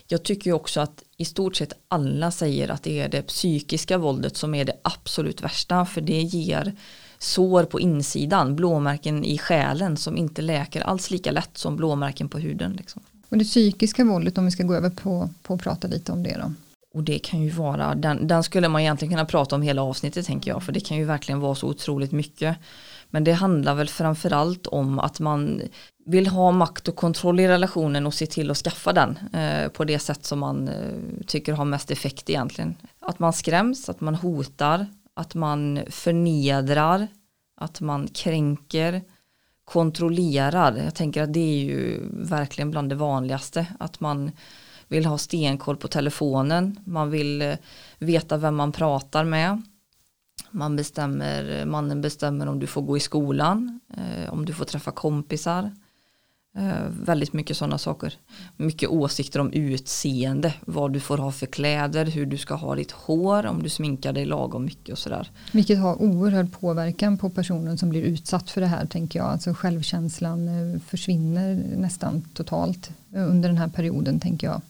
jag tycker också att i stort sett alla säger att det är det psykiska våldet som är det absolut värsta, för det ger sår på insidan, blåmärken i själen som inte läker alls lika lätt som blåmärken på huden. Liksom. Och det psykiska våldet, om vi ska gå över på, på att prata lite om det då? Och det kan ju vara, den, den skulle man egentligen kunna prata om hela avsnittet tänker jag, för det kan ju verkligen vara så otroligt mycket. Men det handlar väl framförallt om att man vill ha makt och kontroll i relationen och se till att skaffa den eh, på det sätt som man eh, tycker har mest effekt egentligen. Att man skräms, att man hotar, att man förnedrar, att man kränker, kontrollerar. Jag tänker att det är ju verkligen bland det vanligaste. Att man vill ha stenkoll på telefonen, man vill eh, veta vem man pratar med. Man bestämmer, mannen bestämmer om du får gå i skolan, eh, om du får träffa kompisar. Eh, väldigt mycket sådana saker. Mycket åsikter om utseende, vad du får ha för kläder, hur du ska ha ditt hår, om du sminkar dig lagom mycket och sådär. Vilket har oerhörd påverkan på personen som blir utsatt för det här tänker jag. Alltså självkänslan eh, försvinner nästan totalt eh, under den här perioden tänker jag.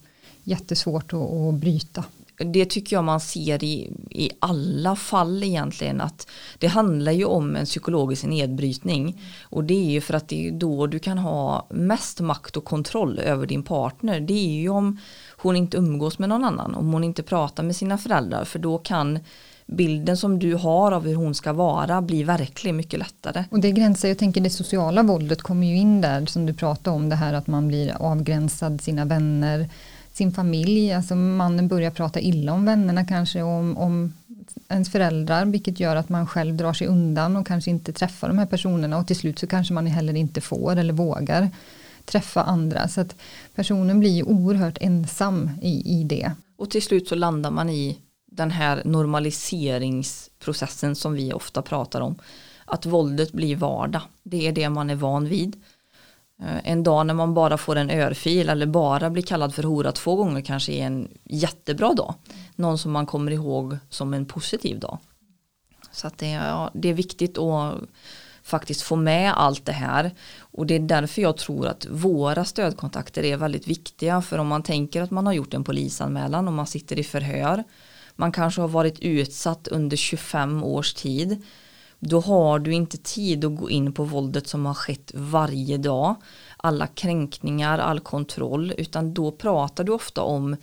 Jättesvårt att, att bryta det tycker jag man ser i, i alla fall egentligen att det handlar ju om en psykologisk nedbrytning. Och det är ju för att det är då du kan ha mest makt och kontroll över din partner. Det är ju om hon inte umgås med någon annan om hon inte pratar med sina föräldrar. För då kan bilden som du har av hur hon ska vara bli verklig mycket lättare. Och det gränsar, jag tänker det sociala våldet kommer ju in där som du pratade om det här att man blir avgränsad sina vänner sin familj, alltså mannen börjar prata illa om vännerna kanske om, om ens föräldrar vilket gör att man själv drar sig undan och kanske inte träffar de här personerna och till slut så kanske man heller inte får eller vågar träffa andra så att personen blir oerhört ensam i, i det. Och till slut så landar man i den här normaliseringsprocessen som vi ofta pratar om. Att våldet blir vardag. Det är det man är van vid. Eh, en dag när man bara får en örfil eller bara blir kallad för hora två gånger kanske är en jättebra dag. Någon som man kommer ihåg som en positiv dag. Så att det, ja, det är viktigt att faktiskt få med allt det här. Och det är därför jag tror att våra stödkontakter är väldigt viktiga. För om man tänker att man har gjort en polisanmälan och man sitter i förhör. Man kanske har varit utsatt under 25 års tid då har du inte tid att gå in på våldet som har skett varje dag, alla kränkningar, all kontroll, utan då pratar du ofta om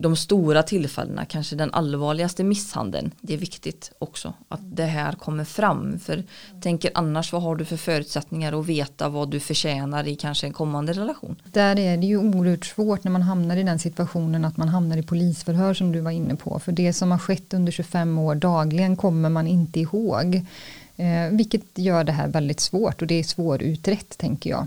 de stora tillfällena, kanske den allvarligaste misshandeln. Det är viktigt också att det här kommer fram. För tänker annars vad har du för förutsättningar att veta vad du förtjänar i kanske en kommande relation? Där är det ju oerhört svårt när man hamnar i den situationen att man hamnar i polisförhör som du var inne på. För det som har skett under 25 år dagligen kommer man inte ihåg. Eh, vilket gör det här väldigt svårt och det är svårutrett tänker jag.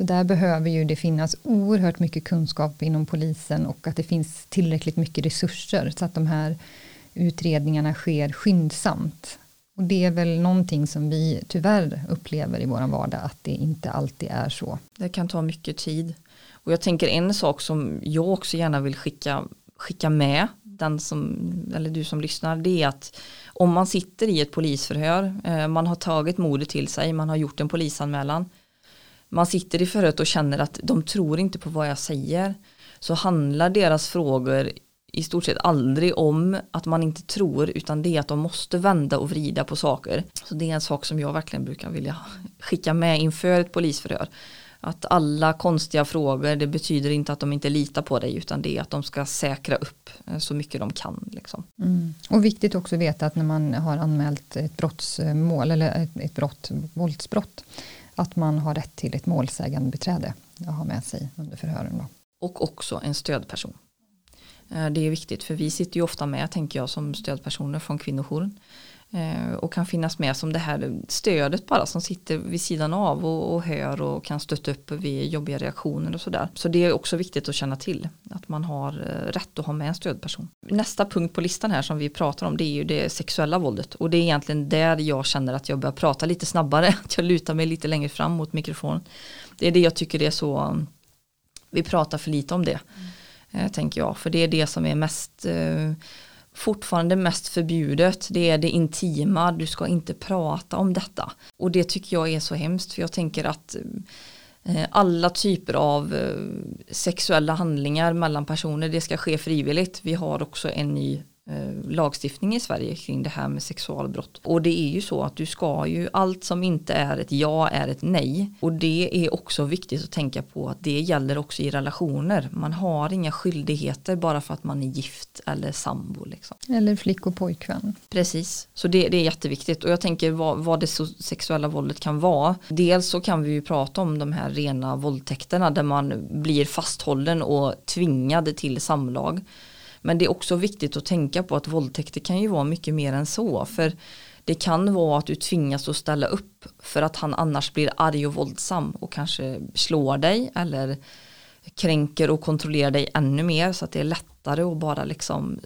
Så där behöver ju det finnas oerhört mycket kunskap inom polisen och att det finns tillräckligt mycket resurser så att de här utredningarna sker skyndsamt. Och det är väl någonting som vi tyvärr upplever i vår vardag att det inte alltid är så. Det kan ta mycket tid. Och jag tänker en sak som jag också gärna vill skicka, skicka med den som, eller du som lyssnar, det är att om man sitter i ett polisförhör, eh, man har tagit modet till sig, man har gjort en polisanmälan, man sitter i förhöret och känner att de tror inte på vad jag säger, så handlar deras frågor i stort sett aldrig om att man inte tror utan det är att de måste vända och vrida på saker. Så det är en sak som jag verkligen brukar vilja skicka med inför ett polisförhör. Att alla konstiga frågor, det betyder inte att de inte litar på dig utan det är att de ska säkra upp eh, så mycket de kan. Liksom. Mm. Och viktigt också att veta att när man har anmält ett brottsmål eller ett, ett brott, våldsbrott, att man har rätt till ett målsägande beträde att ha med sig under förhören. Då. Och också en stödperson. Eh, det är viktigt för vi sitter ju ofta med tänker jag som stödpersoner från kvinnojouren och kan finnas med som det här stödet bara som sitter vid sidan av och, och hör och kan stötta upp vid jobbiga reaktioner och sådär. Så det är också viktigt att känna till att man har eh, rätt att ha med en stödperson. Nästa punkt på listan här som vi pratar om det är ju det sexuella våldet och det är egentligen där jag känner att jag börjar prata lite snabbare, (laughs) att jag lutar mig lite längre fram mot mikrofonen. Det är det jag tycker det är så, vi pratar för lite om det. Mm eh, tänker jag. För det är det som är mest eh, fortfarande mest förbjudet. Det är det intima, du ska inte prata om detta. Och det tycker jag är så hemskt för jag tänker att eh, alla typer av eh, sexuella handlingar mellan personer det ska ske frivilligt. Vi har också en ny lagstiftning i Sverige kring det här med sexualbrott. Och det är ju så att du ska ju, allt som inte är ett ja är ett nej. Och det är också viktigt att tänka på att det gäller också i relationer. Man har inga skyldigheter bara för att man är gift eller sambo. Liksom. Eller flick och pojkvän. Precis, så det, det är jätteviktigt. Och jag tänker vad, vad det sexuella våldet kan vara. Dels så kan vi ju prata om de här rena våldtäkterna där man blir fasthållen och tvingad till samlag. Men det är också viktigt att tänka på att våldtäkter kan ju vara mycket mer än så. För det kan vara att du tvingas att ställa upp för att han annars blir arg och våldsam och kanske slår dig eller kränker och kontrollerar dig ännu mer så att det är lättare att bara liksom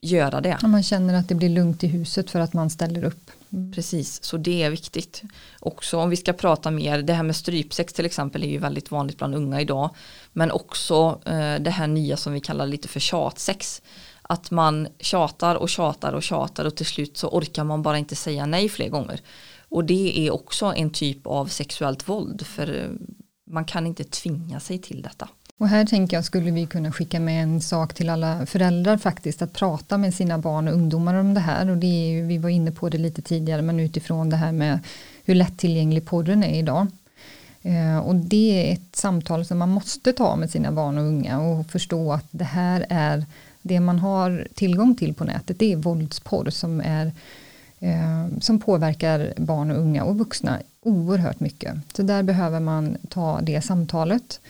göra det. man känner att det blir lugnt i huset för att man ställer upp. Mm. Precis, så det är viktigt. Också om vi ska prata mer, det här med strypsex till exempel är ju väldigt vanligt bland unga idag. Men också eh, det här nya som vi kallar lite för tjatsex. Att man tjatar och tjatar och tjatar och till slut så orkar man bara inte säga nej fler gånger. Och det är också en typ av sexuellt våld för eh, man kan inte tvinga sig till detta. Och här tänker jag skulle vi kunna skicka med en sak till alla föräldrar faktiskt att prata med sina barn och ungdomar om det här och det är ju, vi var inne på det lite tidigare men utifrån det här med hur lättillgänglig porren är idag. Eh, och det är ett samtal som man måste ta med sina barn och unga och förstå att det här är det man har tillgång till på nätet det är våldsporr som är eh, som påverkar barn och unga och vuxna oerhört mycket. Så där behöver man ta det samtalet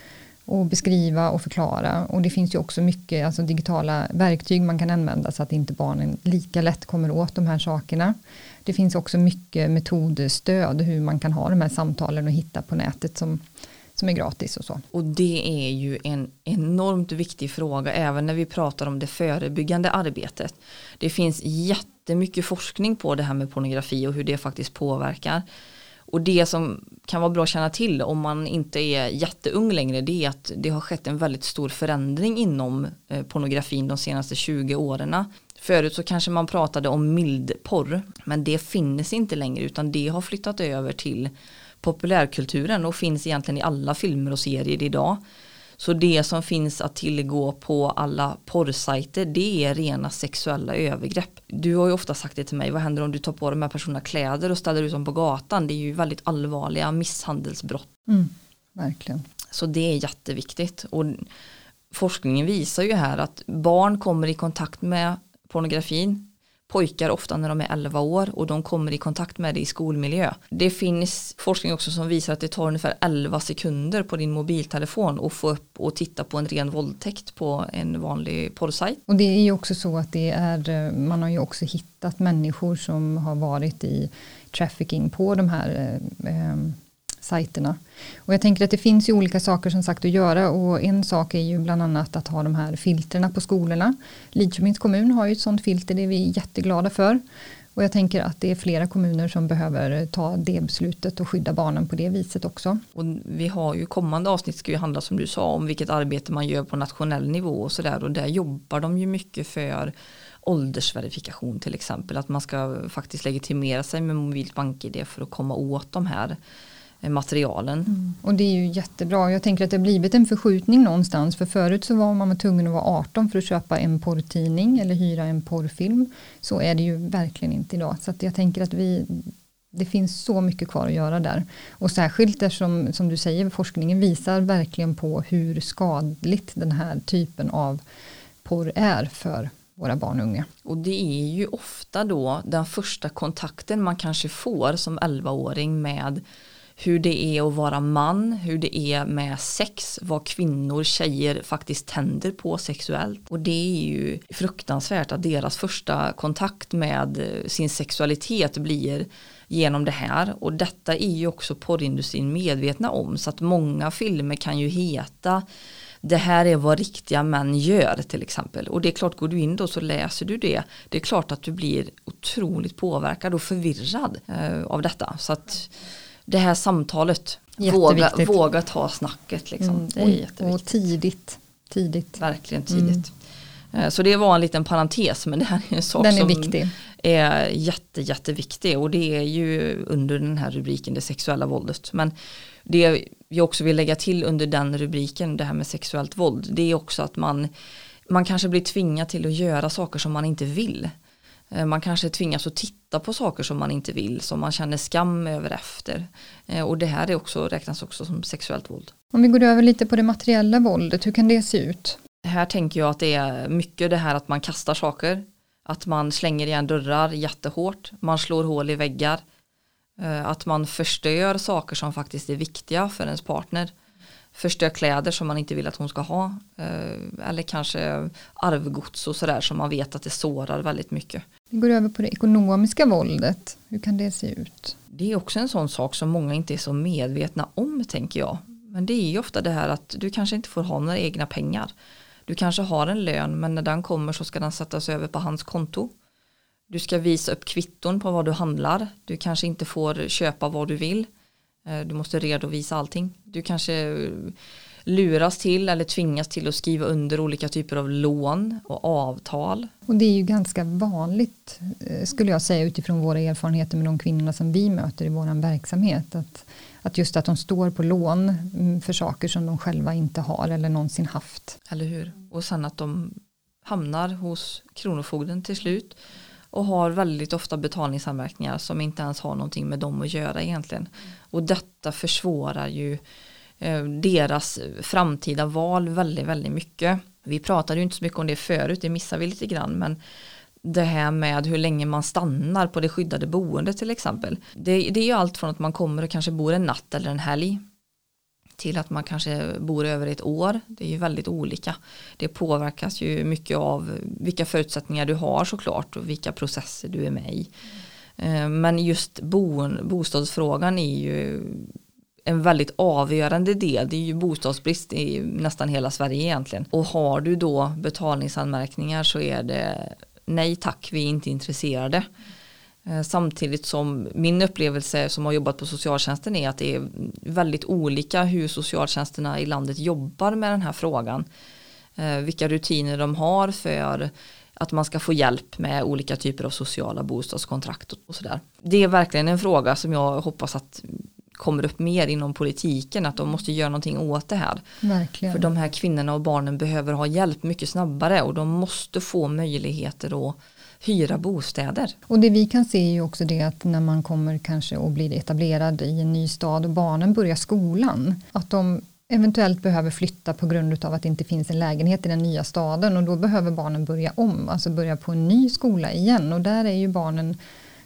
och beskriva och förklara. Och det finns ju också mycket alltså digitala verktyg man kan använda så att inte barnen lika lätt kommer åt de här sakerna. Det finns också mycket metodstöd hur man kan ha de här samtalen och hitta på nätet som, som är gratis och så. Och det är ju en enormt viktig fråga även när vi pratar om det förebyggande arbetet. Det finns jättemycket forskning på det här med pornografi och hur det faktiskt påverkar. Och det som kan vara bra att känna till om man inte är jätteung längre det är att det har skett en väldigt stor förändring inom eh, pornografin de senaste 20 åren. Förut så kanske man pratade om mildporr men det finns inte längre utan det har flyttat över till populärkulturen och finns egentligen i alla filmer och serier idag. Så det som finns att tillgå på alla porrsajter det är rena sexuella övergrepp. Du har ju ofta sagt det till mig, vad händer om du tar på de här personerna kläder och ställer ut dem på gatan? Det är ju väldigt allvarliga misshandelsbrott. Mm, verkligen. Så det är jätteviktigt. Och forskningen visar ju här att barn kommer i kontakt med pornografin pojkar ofta när de är 11 år och de kommer i kontakt med det i skolmiljö. Det finns forskning också som visar att det tar ungefär 11 sekunder på din mobiltelefon att få upp och titta på en ren våldtäkt på en vanlig porrsajt. Och det är ju också så att det är, eh, man har ju också hittat människor som har varit i trafficking på de här eh, eh sajterna. Och jag tänker att det finns ju olika saker som sagt att göra och en sak är ju bland annat att ha de här filterna på skolorna. Lidköpings kommun har ju ett sånt filter, det är vi jätteglada för. Och jag tänker att det är flera kommuner som behöver ta det beslutet och skydda barnen på det viset också. Och vi har ju kommande avsnitt ska ju handla som du sa om vilket arbete man gör på nationell nivå och sådär och där jobbar de ju mycket för åldersverifikation till exempel att man ska faktiskt legitimera sig med mobilt bank-id för att komma åt de här materialen. Mm. Och det är ju jättebra. Jag tänker att det har blivit en förskjutning någonstans. För förut så var man tvungen att vara 18 för att köpa en porrtidning eller hyra en porrfilm. Så är det ju verkligen inte idag. Så jag tänker att vi det finns så mycket kvar att göra där. Och särskilt eftersom, som du säger, forskningen visar verkligen på hur skadligt den här typen av porr är för våra barn och unga. Och det är ju ofta då den första kontakten man kanske får som 11-åring med hur det är att vara man, hur det är med sex, vad kvinnor, tjejer faktiskt tänder på sexuellt. Och det är ju fruktansvärt att deras första kontakt med eh, sin sexualitet blir genom det här och detta är ju också porrindustrin medvetna om så att många filmer kan ju heta det här är vad riktiga män gör till exempel. Och det är klart, går du in då så läser du det. Det är klart att du blir otroligt påverkad och förvirrad eh, av detta. Så att det här samtalet, våga, våga ta snacket. Liksom. Mm, det är och, jätteviktigt. Och tidigt. tidigt. Verkligen tidigt. Mm. Så det var en liten parentes men det här är en sak Den är som viktig. är jätte, jätteviktig och det är ju under den här rubriken det sexuella våldet. Men det jag också vill lägga till under den rubriken, det här med sexuellt våld, det är också att man, man kanske blir tvingad till att göra saker som man inte vill. Eh, man kanske tvingas att titta på saker som man inte vill, som man känner skam över efter. Eh, och det här är också, räknas också som sexuellt våld. Om vi går över lite på det materiella våldet, hur kan det se ut? Här tänker jag att det är mycket det här att man kastar saker, att man slänger igen dörrar jättehårt, man slår hål i väggar, Eh, att man förstör saker som faktiskt är viktiga för ens partner. Förstör kläder som man inte vill att hon ska ha. Eh, eller kanske arvgods och sådär som man vet att det sårar väldigt mycket. Vi går över på det ekonomiska våldet. Hur kan det se ut? Det är också en sån sak som många inte är så medvetna om tänker jag. Men det är ju ofta det här att du kanske inte får ha några egna pengar. Du kanske har en lön men när den kommer så ska den sättas över på hans konto. Du ska visa upp kvitton på vad du handlar. Du kanske inte får köpa vad du vill. Eh, du måste redovisa allting. Du kanske luras till eller tvingas till att skriva under olika typer av lån och avtal. Och det är ju ganska vanligt eh, skulle jag säga utifrån våra erfarenheter med de kvinnorna som vi möter i vår verksamhet. Att, att just att de står på lån mm, för saker som de själva inte har eller någonsin haft. Eller hur? Och sen att de hamnar hos Kronofogden till slut och har väldigt ofta betalningsanmärkningar som inte ens har någonting med dem att göra egentligen. Och detta försvårar ju eh, deras framtida val väldigt, väldigt mycket. Vi pratade ju inte så mycket om det förut, det missar vi lite grann, men det här med hur länge man stannar på det skyddade boendet till exempel. Det, det är ju allt från att man kommer och kanske bor en natt eller en helg till att man kanske bor över ett år. Det är ju väldigt olika. Det påverkas ju mycket av vilka förutsättningar du har såklart och vilka processer du är med i. Eh, men just bostadsfrågan är ju en väldigt avgörande del. Det är ju bostadsbrist i nästan hela Sverige egentligen. Och har du då betalningsanmärkningar så är det nej tack, vi är inte intresserade. Eh, samtidigt som min upplevelse som har jobbat på socialtjänsten är att det är väldigt olika hur socialtjänsterna i landet jobbar med den här frågan. Eh, vilka rutiner de har för att man ska få hjälp med olika typer av sociala bostadskontrakt och sådär. Det är verkligen en fråga som jag hoppas att kommer upp mer inom politiken att de måste göra någonting åt det här. Verkligen. För de här kvinnorna och barnen behöver ha hjälp mycket snabbare och de måste få möjligheter att hyra bostäder. Och det vi kan se är ju också det att när man kommer kanske och blir etablerad i en ny stad och barnen börjar skolan, att de eventuellt behöver flytta på grund av att det inte finns en lägenhet i den nya staden och då behöver barnen börja om, alltså börja på en ny skola igen och där är ju barnen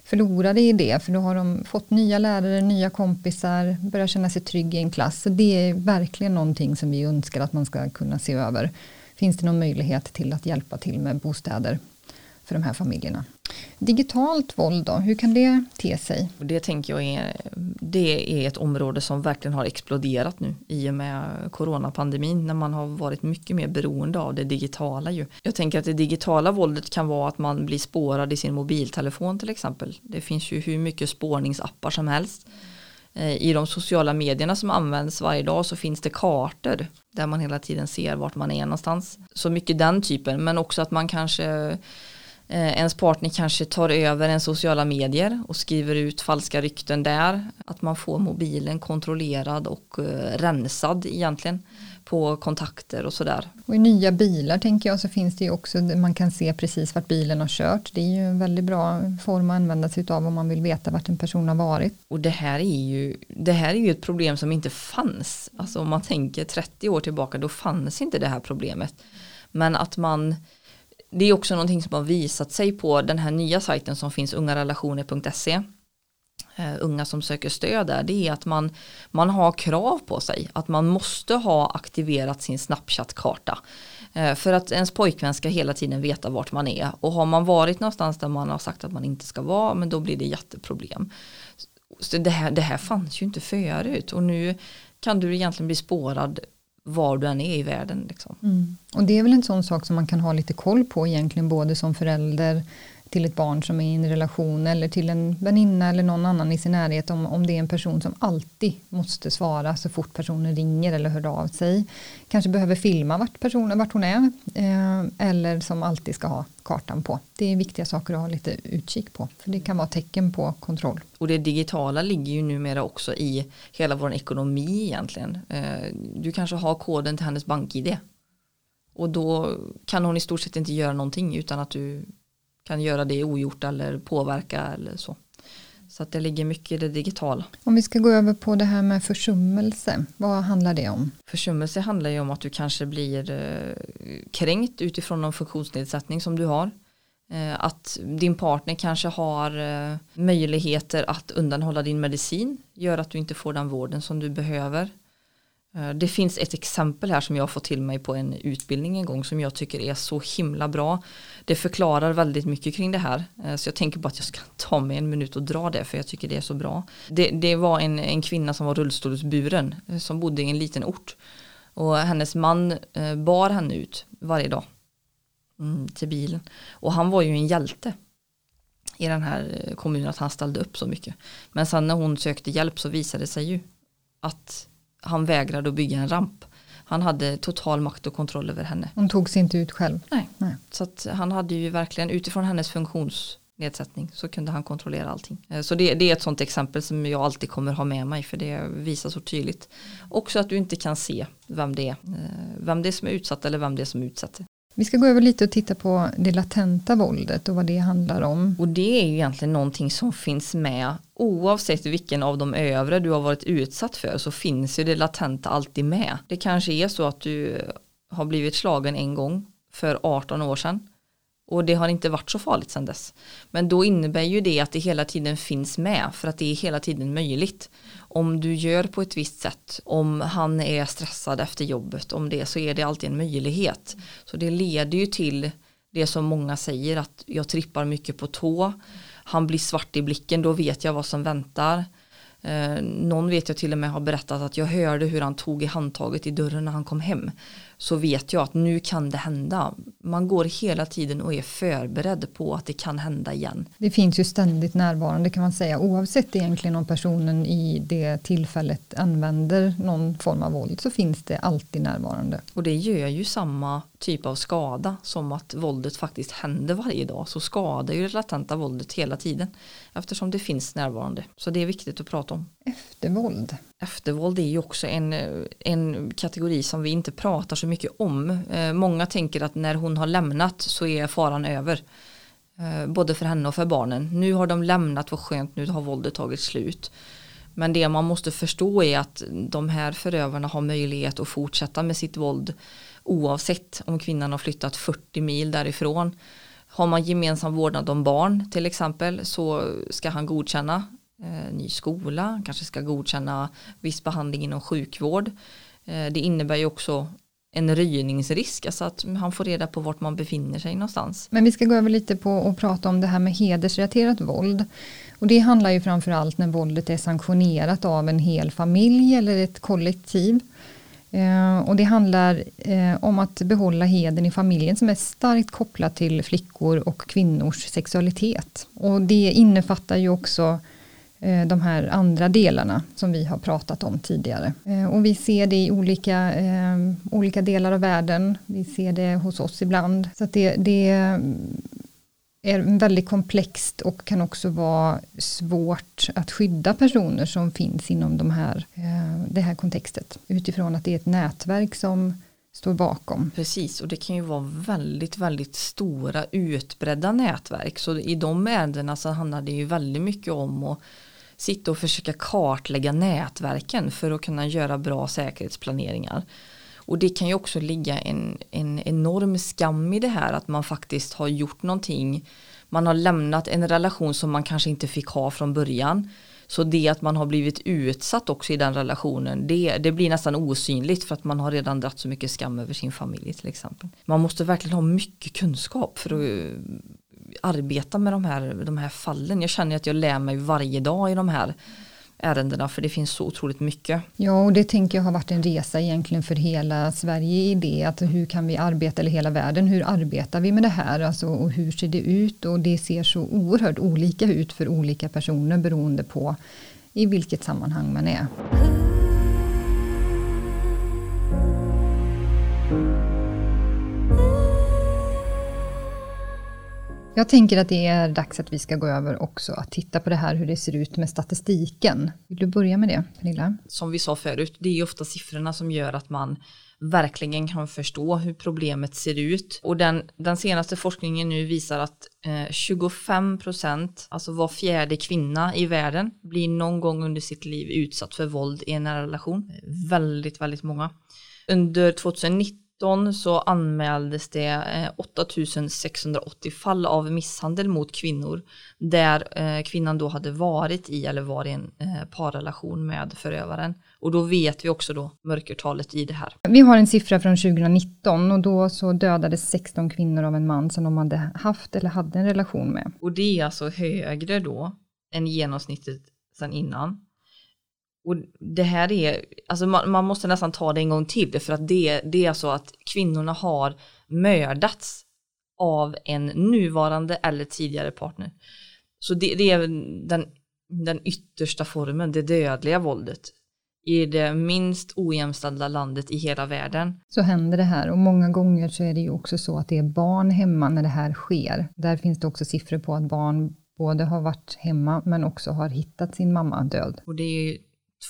förlorade i det för då har de fått nya lärare, nya kompisar, börjar känna sig trygg i en klass. Så det är verkligen någonting som vi önskar att man ska kunna se över. Finns det någon möjlighet till att hjälpa till med bostäder för de här familjerna. Digitalt våld då, hur kan det te sig? Det tänker jag är, det är ett område som verkligen har exploderat nu i och med coronapandemin när man har varit mycket mer beroende av det digitala ju. Jag tänker att det digitala våldet kan vara att man blir spårad i sin mobiltelefon till exempel. Det finns ju hur mycket spårningsappar som helst. Eh, I de sociala medierna som används varje dag så finns det kartor där man hela tiden ser vart man är någonstans. Så mycket den typen men också att man kanske ens partner kanske tar över en sociala medier och skriver ut falska rykten där. Att man får mobilen kontrollerad och eh, rensad egentligen på kontakter och sådär. Och i nya bilar tänker jag så finns det ju också, man kan se precis vart bilen har kört. Det är ju en väldigt bra form att använda sig av om man vill veta vart en person har varit. Och det här är ju, det här är ju ett problem som inte fanns. Alltså om man tänker 30 år tillbaka då fanns inte det här problemet. Men att man det är också någonting som har visat sig på den här nya sajten som finns ungarelationer.se eh, unga som söker stöd där, det är att man, man har krav på sig, att man måste ha aktiverat sin Snapchat-karta. Eh, för att ens pojkvän ska hela tiden veta vart man är. Och har man varit någonstans där man har sagt att man inte ska vara, men då blir det jätteproblem. Så det här, det här fanns ju inte förut och nu kan du egentligen bli spårad var du än är i världen. Liksom. Mm. Och det är väl en sån sak som man kan ha lite koll på egentligen både som förälder till ett barn som är i en relation eller till en väninna eller någon annan i sin närhet om, om det är en person som alltid måste svara så fort personen ringer eller hör av sig. Kanske behöver filma vart, personen, vart hon är eh, eller som alltid ska ha kartan på. Det är viktiga saker att ha lite utkik på för det kan vara tecken på kontroll. Och det digitala ligger ju numera också i hela vår ekonomi egentligen. Eh, du kanske har koden till hennes bank-id och då kan hon i stort sett inte göra någonting utan att du kan göra det ogjort eller påverka eller så. Så att det ligger mycket i det digitala. Om vi ska gå över på det här med försummelse, vad handlar det om? Försummelse handlar ju om att du kanske blir eh, kränkt utifrån någon funktionsnedsättning som du har. Eh, att din partner kanske har eh, möjligheter att undanhålla din medicin, gör att du inte får den vården som du behöver. Eh, det finns ett exempel här som jag har fått till mig på en utbildning en gång som jag tycker är så himla bra. Det förklarar väldigt mycket kring det här. Eh, så jag tänker bara att jag ska ta mig en minut och dra det för jag tycker det är så bra. Det, det var en, en kvinna som var rullstolsburen eh, som bodde i en liten ort. Och hennes man bar henne ut varje dag mm, till bilen. Och han var ju en hjälte i den här kommunen att han ställde upp så mycket. Men sen när hon sökte hjälp så visade det sig ju att han vägrade att bygga en ramp. Han hade total makt och kontroll över henne. Hon tog sig inte ut själv. Nej, Nej. så han hade ju verkligen utifrån hennes funktionsnedsättning så kunde han kontrollera allting. Eh, så det, det, är ett sånt exempel som jag alltid kommer ha med mig för det visar så tydligt. Också att du inte kan se vem det är, eh, vem det är som är utsatt eller vem det är som utsätter. Vi ska gå över lite och titta på det latenta våldet och vad det handlar om. Och det är ju egentligen någonting som finns med oavsett vilken av de övre du har varit utsatt för så finns ju det latenta alltid med. Det kanske är så att du har blivit slagen en gång för 18 år sedan och det har inte varit så farligt sedan dess. Men då innebär ju det att det hela tiden finns med för att det är hela tiden möjligt. Om du gör på ett visst sätt, om han är stressad efter jobbet, om det så är det alltid en möjlighet. Så det leder ju till det som många säger att jag trippar mycket på tå, han blir svart i blicken, då vet jag vad som väntar. Eh, någon vet jag till och med har berättat att jag hörde hur han tog i handtaget i dörren när han kom hem så vet jag att nu kan det hända. Man går hela tiden och är förberedd på att det kan hända igen. Det finns ju ständigt närvarande kan man säga oavsett egentligen om personen i det tillfället använder någon form av våld så finns det alltid närvarande. Och det gör ju samma typ av skada som att våldet faktiskt händer varje dag så skadar ju det latenta våldet hela tiden eftersom det finns närvarande. Så det är viktigt att prata om. Eftervåld. Eftervåld är ju också en, en kategori som vi inte pratar så mycket om. Eh, många tänker att när hon har lämnat så är faran över. Eh, både för henne och för barnen. Nu har de lämnat, vad skönt, nu har våldet tagit slut. Men det man måste förstå är att de här förövarna har möjlighet att fortsätta med sitt våld oavsett om kvinnan har flyttat 40 mil därifrån. Har man gemensam vårdnad om barn till exempel så ska han godkänna Eh, ny skola, kanske ska godkänna viss behandling inom sjukvård. Eh, det innebär ju också en röjningsrisk, alltså att han får reda på vart man befinner sig någonstans. Men vi ska gå över lite på och prata om det här med hedersrelaterat våld. Och det handlar ju framförallt när våldet är sanktionerat av en hel familj eller ett kollektiv. Eh, och det handlar eh, om att behålla heden i familjen som är starkt kopplat till flickor och kvinnors sexualitet. Och det innefattar ju också Eh, Eh, de här andra delarna som vi har pratat om tidigare. Eh, och vi ser det i olika, eh, olika delar av världen. Vi ser det hos oss ibland. Så det, det är väldigt komplext och kan också vara svårt att skydda personer som finns inom de här, det här kontextet. Utifrån att det är ett nätverk som står bakom. Precis, och det kan ju vara väldigt, väldigt stora utbredda nätverk. Så i de ärendena så handlar det ju väldigt mycket om att sitta och försöka kartlägga nätverken för att kunna göra bra säkerhetsplaneringar. Och det kan ju också ligga en, en enorm skam i det här att man faktiskt har gjort någonting. Man har lämnat en relation som man kanske inte fick ha från början. Så det att man har blivit utsatt också i den relationen, det, det blir nästan osynligt för att man har redan dratt så mycket skam över sin familj till exempel. Man måste verkligen ha mycket kunskap för att arbeta med de här, de här fallen. Jag känner att jag lär mig varje dag i de här ärendena för det finns så otroligt mycket. Ja och det tänker jag har varit en resa egentligen för hela Sverige i det att hur kan vi arbeta eller hela världen hur arbetar vi med det här alltså, och hur ser det ut och det ser så oerhört olika ut för olika personer beroende på i vilket sammanhang man är. Jag tänker att det är dags att vi ska gå över också att titta på det här hur det ser ut med statistiken. Vill du börja med det, Pernilla? Som vi sa förut, det är ofta siffrorna som gör att man verkligen kan förstå hur problemet ser ut. Och den, den senaste forskningen nu visar att eh, 25 procent, alltså var fjärde kvinna i världen, blir någon gång under sitt liv utsatt för våld i en relation. Väldigt, väldigt många. Under 2019 2019 så anmäldes det 8680 eh, fall av misshandel mot kvinnor där eh, kvinnan då hade varit i eller var i en eh, parrelation med förövaren. Och då vet vi också då mörkertalet i det här. Vi har en siffra från 2019 och då så dödades 16 kvinnor av en man som de hade haft eller hade en relation med. Och det är alltså högre då än genomsnittet sedan innan. Och det här är, alltså man, man, måste nästan ta det en gång till för att det, det är så att kvinnorna har mördats av en nuvarande eller tidigare partner. Så det, det är den, den yttersta formen, det dödliga våldet i det minst ojämställda landet i hela världen. Så händer det här och många gånger så är det ju också så att det är barn hemma när det här sker. Där finns det också siffror på att barn både har varit hemma men också har hittat sin mamma död. Och det är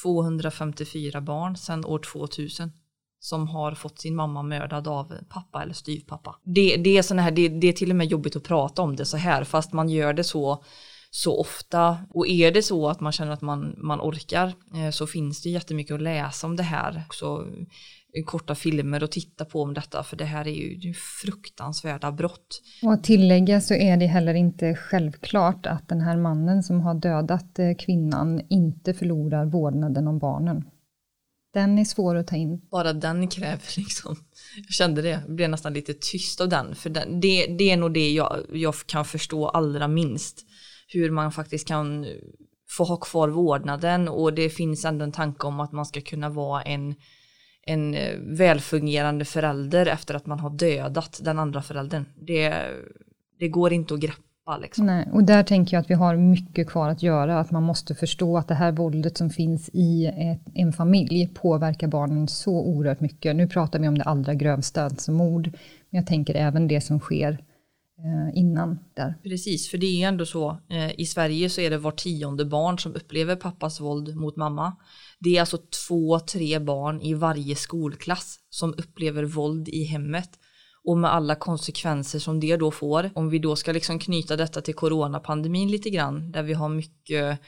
254 barn sedan år 2000 som har fått sin mamma mördad av pappa eller styvpappa. Det, det, är såna här, det, det är till och med jobbigt att prata om det så här fast man gör det så så ofta. Och är det så att man känner att man, man orkar eh, så finns det jättemycket att läsa om det här. Så korta filmer och titta på om detta för det här är ju fruktansvärda brott. Och att tillägga så är det heller inte självklart att den här mannen som har dödat eh, kvinnan inte förlorar vårdnaden om barnen. Den är svår att ta in. Bara den kräver (laughs) liksom, jag kände det, jag blev nästan lite tyst av den, för den, det, det är nog det jag, jag kan förstå allra minst. Hur man faktiskt kan få ha kvar vårdnaden och det finns ändå en tanke om att man ska kunna vara en en eh, välfungerande förälder efter att man har dödat den andra föräldern. Det, det går inte att greppa. Liksom. Nej, och där tänker jag att vi har mycket kvar att göra, att man måste förstå att det här våldet som finns i ett, en familj påverkar barnen så oerhört mycket. Nu pratar vi om det allra grövsta, alltså mord, men jag tänker även det som sker eh, Eh, innan där. Precis, för det är ändå så, eh, i Sverige så är det var tionde barn som upplever pappas våld mot mamma. Det är alltså två, tre barn i varje skolklass som upplever våld i hemmet och med alla konsekvenser som det då får. Om vi då ska liksom knyta detta till coronapandemin lite grann, där vi har mycket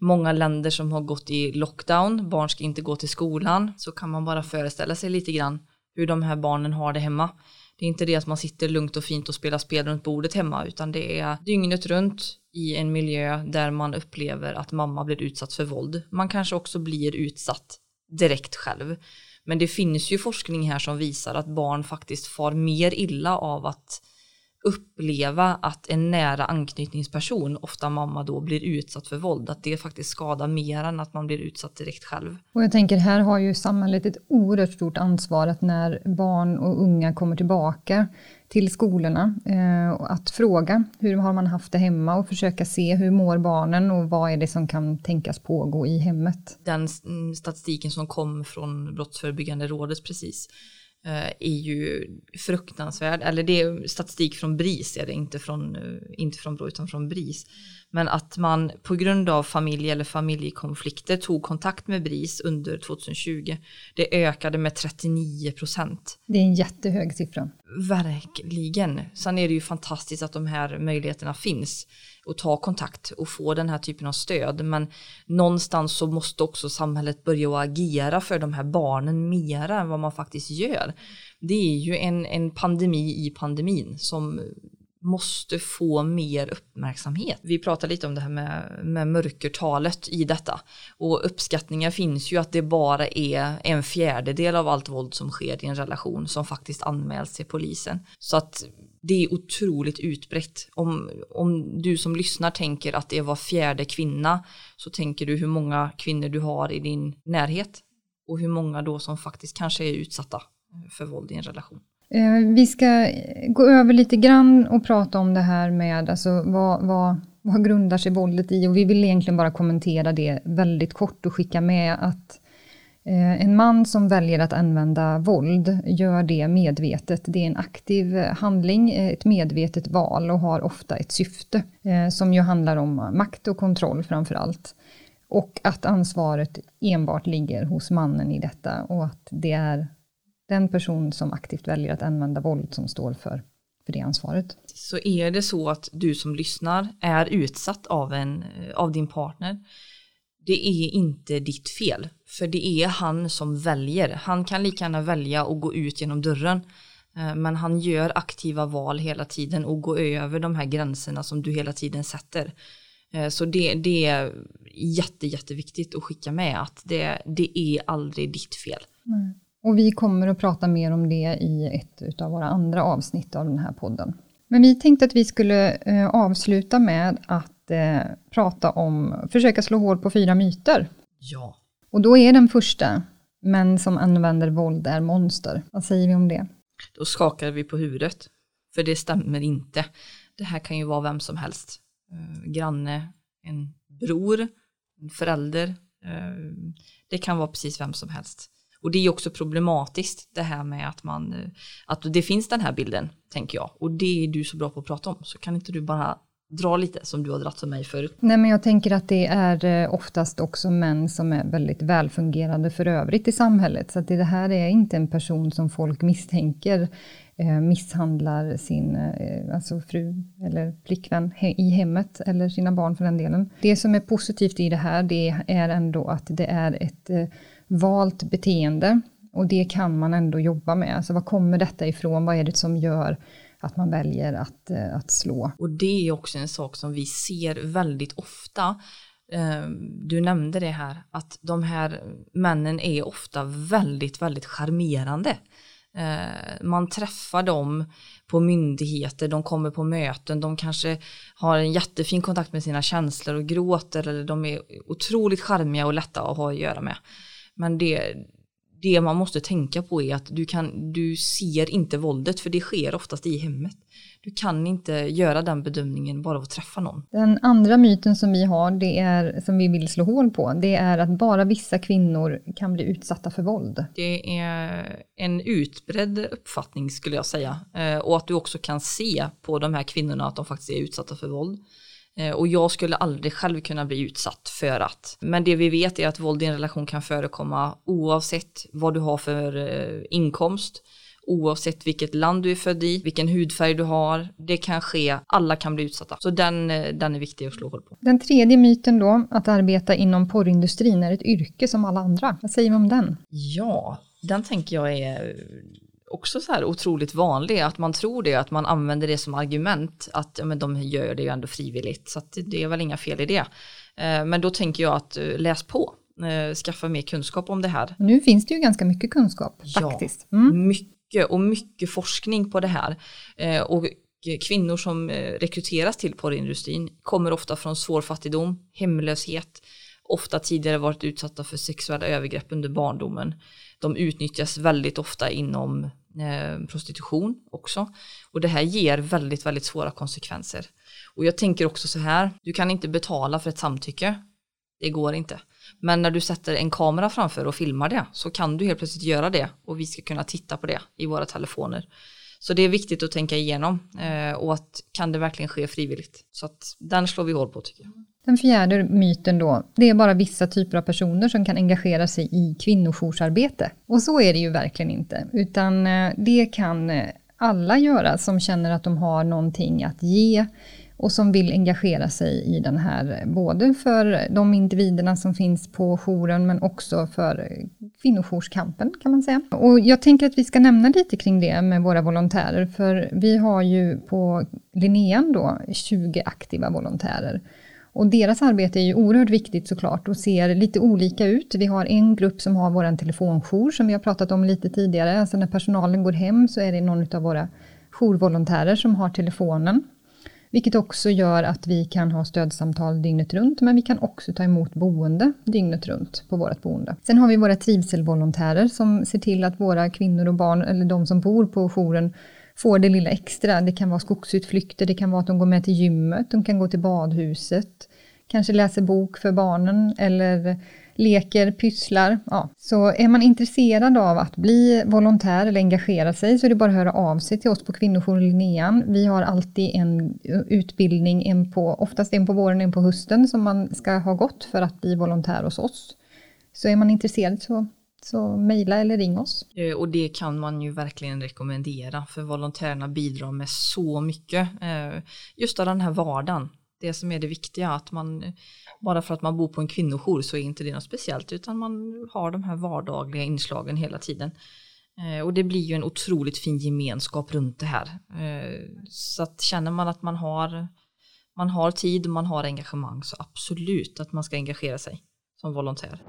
många länder som har gått i lockdown, barn ska inte gå till skolan, så kan man bara föreställa sig lite grann hur de här barnen har det hemma. Det är inte det att man sitter lugnt och fint och spelar spel runt bordet hemma, utan det är dygnet runt i en miljö där man upplever att mamma blir utsatt för våld. Man kanske också blir utsatt direkt själv. Men det finns ju forskning här som visar att barn faktiskt far mer illa av att uppleva att en nära anknytningsperson, ofta mamma då, blir utsatt för våld. Att det faktiskt skadar mer än att man blir utsatt direkt själv. Och jag tänker här har ju samhället ett oerhört stort ansvar att när barn och unga kommer tillbaka till skolorna, eh, att fråga hur har man haft det hemma och försöka se hur mår barnen och vad är det som kan tänkas pågå i hemmet. Den statistiken som kom från Brottsförebyggande rådet precis Eh, är ju fruktansvärd, eller det är statistik från BRIS, är det inte från, eh, inte från Brå utan från BRIS. Men att man på grund av familj eller familjekonflikter tog kontakt med BRIS under 2020, det ökade med 39 procent. Det är en jättehög siffra. Verkligen. Sen är det ju fantastiskt att de här möjligheterna finns och ta kontakt och få den här typen av stöd. Men någonstans så måste också samhället börja agera för de här barnen mera än vad man faktiskt gör. Det är ju en, en pandemi i pandemin som måste få mer uppmärksamhet. Vi pratar lite om det här med, med mörkertalet i detta och uppskattningar finns ju att det bara är en fjärdedel av allt våld som sker i en relation som faktiskt anmäls till polisen. Så att det är otroligt utbrett. Om, om du som lyssnar tänker att det var fjärde kvinna så tänker du hur många kvinnor du har i din närhet och hur många då som faktiskt kanske är utsatta för våld i en relation. Eh, vi ska gå över lite grann och prata om det här med alltså, vad, vad, vad grundar sig våldet i och vi vill egentligen bara kommentera det väldigt kort och skicka med att eh, en man som väljer att använda våld gör det medvetet. Det är en aktiv handling, ett medvetet val och har ofta ett syfte eh, som ju handlar om makt och kontroll framför allt. Och att ansvaret enbart ligger hos mannen i detta och att det är den person som aktivt väljer att använda våld som står för, för det ansvaret. Så är det så att du som lyssnar är utsatt av, en, av din partner, det är inte ditt fel. För det är han som väljer. Han kan lika gärna välja att gå ut genom dörren. Eh, men han gör aktiva val hela tiden och går över de här gränserna som du hela tiden sätter. Eh, så det, det är jätte, jätteviktigt att skicka med att det, det är aldrig ditt fel. Mm. Och vi kommer att prata mer om det i ett av våra andra avsnitt av den här podden. Men vi tänkte att vi skulle eh, avsluta med att eh, prata om, försöka slå hål på fyra myter. Ja. Och då är den första, män som använder våld är monster. Vad säger vi om det? Då skakar vi på huvudet, för det stämmer inte. Det här kan ju vara vem som helst. Eh, granne, en bror, en förälder. Det kan vara precis vem som helst. Och det är också problematiskt det här med att man, eh, att det finns den här bilden, tänker jag. Och det är du så bra på att prata om, så kan inte du bara dra lite som du har dratt för mig förut? Nej, men jag tänker att det är eh, oftast också män som är väldigt välfungerande för övrigt i samhället. Så att det här är inte en person som folk misstänker eh, misshandlar sin alltså fru eller flickvän i hemmet eller sina barn för den delen. Det som är positivt i det här det är ändå att det är ett valt beteende och det kan man ändå jobba med. Alltså vad kommer detta ifrån? Vad är det som gör att man väljer att, eh, att slå? Och det är också en sak som vi ser väldigt ofta. Eh, du nämnde det här att de här männen är ofta väldigt, väldigt charmerande. Eh, man träffar dem på myndigheter, de kommer på möten, de kanske har en jättefin kontakt med sina känslor och gråter eller de är otroligt charmiga och lätta att ha att göra med. Men det, det man måste tänka på är att du, kan, du ser inte våldet för det sker oftast i hemmet. Du kan inte göra den bedömningen bara av att träffa någon. Den andra myten som vi har, det är, som vi vill slå hål på, det är att bara vissa kvinnor kan bli utsatta för våld. Det är en utbredd uppfattning skulle jag säga. Eh, och att du också kan se på de här kvinnorna att de faktiskt är utsatta för våld. Eh, och jag skulle aldrig själv kunna bli utsatt för att. Men det vi vet är att våld i en relation kan förekomma oavsett vad du har för eh, inkomst, oavsett vilket land du är född i, vilken hudfärg du har. Det kan ske, alla kan bli utsatta. Så den, eh, den är viktig att slå hål på. Den tredje myten då, att arbeta inom porrindustrin är ett yrke som alla andra. Vad säger vi om den? Ja, den tänker jag är också så här otroligt vanlig, att man tror det, att man använder det som argument, att ja, men de gör det ju ändå frivilligt, så att det är väl inga fel i det. Eh, men då tänker jag att eh, läs på, eh, skaffa mer kunskap om det här. Nu finns det ju ganska mycket kunskap faktiskt. Ja, mm. mycket och mycket forskning på det här. Och kvinnor som rekryteras till porrindustrin kommer ofta från svår fattigdom, hemlöshet, ofta tidigare varit utsatta för sexuella övergrepp under barndomen. De utnyttjas väldigt ofta inom eh, prostitution också. Och det här ger väldigt, väldigt svåra konsekvenser. Och jag tänker också så här, du kan inte betala för ett samtycke. Det går inte. Men när du sätter en kamera framför och filmar det så kan du helt plötsligt göra det och vi ska kunna titta på det i våra telefoner. Så det är viktigt att tänka igenom eh, och att kan det verkligen ske frivilligt? Så att den slår vi hål på tycker jag. Den fjärde myten då, det är bara vissa typer av personer som kan engagera sig i kvinnojoursarbete. Och så är det ju verkligen inte, utan eh, det kan eh, alla göra som känner att de har någonting att ge och som vill engagera sig i den här, eh, både för de individerna som finns på jouren men också för kvinnojourskampen kan man säga. Och jag tänker att vi ska nämna lite kring det med våra volontärer, för vi har ju på Linnean då 20 aktiva volontärer. Och deras arbete är ju oerhört viktigt såklart och ser lite olika ut. Vi har en grupp som har vår telefonjour som vi har pratat om lite tidigare. Alltså när personalen går hem så är det någon av våra jourvolontärer som har telefonen vilket också gör att vi kan ha stödsamtal dygnet runt, men vi kan också ta emot boende dygnet runt på vårt boende. Sen har vi våra trivselvolontärer som ser till att våra kvinnor och barn, eller de som bor på jouren, får det lilla extra. Det kan vara skogsutflykter, det kan vara att de går med till gymmet, de kan gå till badhuset, kanske läser bok för barnen eller leker, pysslar. Ja. Så är man intresserad av att bli volontär eller engagera sig så är det bara att höra av sig till oss på Kvinnojour Linnean. Vi har alltid en utbildning, en på, oftast en på våren, och en på hösten som man ska ha gått för att bli volontär hos oss. Så är man intresserad så så mejla eller ring oss. Eh, och det kan man ju verkligen rekommendera för volontärerna bidrar med så mycket. Eh, just av den här vardagen, det som är det viktiga, att man bara för att man bor på en kvinnojour så är inte det något speciellt utan man har de här vardagliga inslagen hela tiden. Eh, och det blir ju en otroligt fin gemenskap runt det här. Eh, så att känner man att man har, man har tid och man har engagemang så absolut att man ska engagera sig som volontär.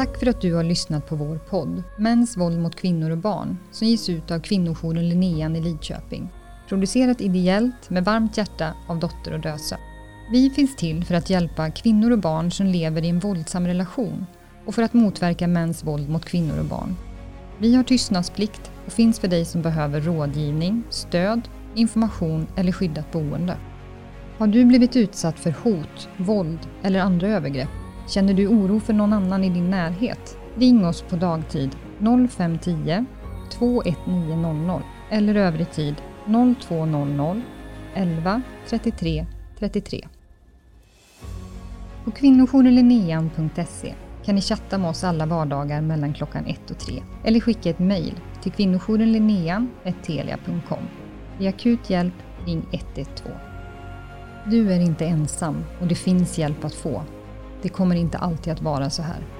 Tack för att du har lyssnat på vår podd Mäns våld mot kvinnor och barn som ges ut av kvinnojouren Linnean i Lidköping. Producerat ideellt med varmt hjärta av Dotter och Dösa. Vi finns till för att hjälpa kvinnor och barn som lever i en våldsam relation och för att motverka mäns våld mot kvinnor och barn. Vi har tystnadsplikt och finns för dig som behöver rådgivning, stöd, information eller skyddat boende. Har du blivit utsatt för hot, våld eller andra övergrepp? Känner du oro för någon annan i din närhet? Ring oss på dagtid 0510 21900 eller övrig tid 0200 11 33 33. På kvinnojourlinnean.se kan ni chatta med oss alla vardagar mellan klockan 1 och 3 eller skicka ett mejl till kvinnojourenlinnean.telia.com. Vid akut hjälp, ring 112. Du är inte ensam och det finns hjälp att få. Det kommer inte alltid att vara så här.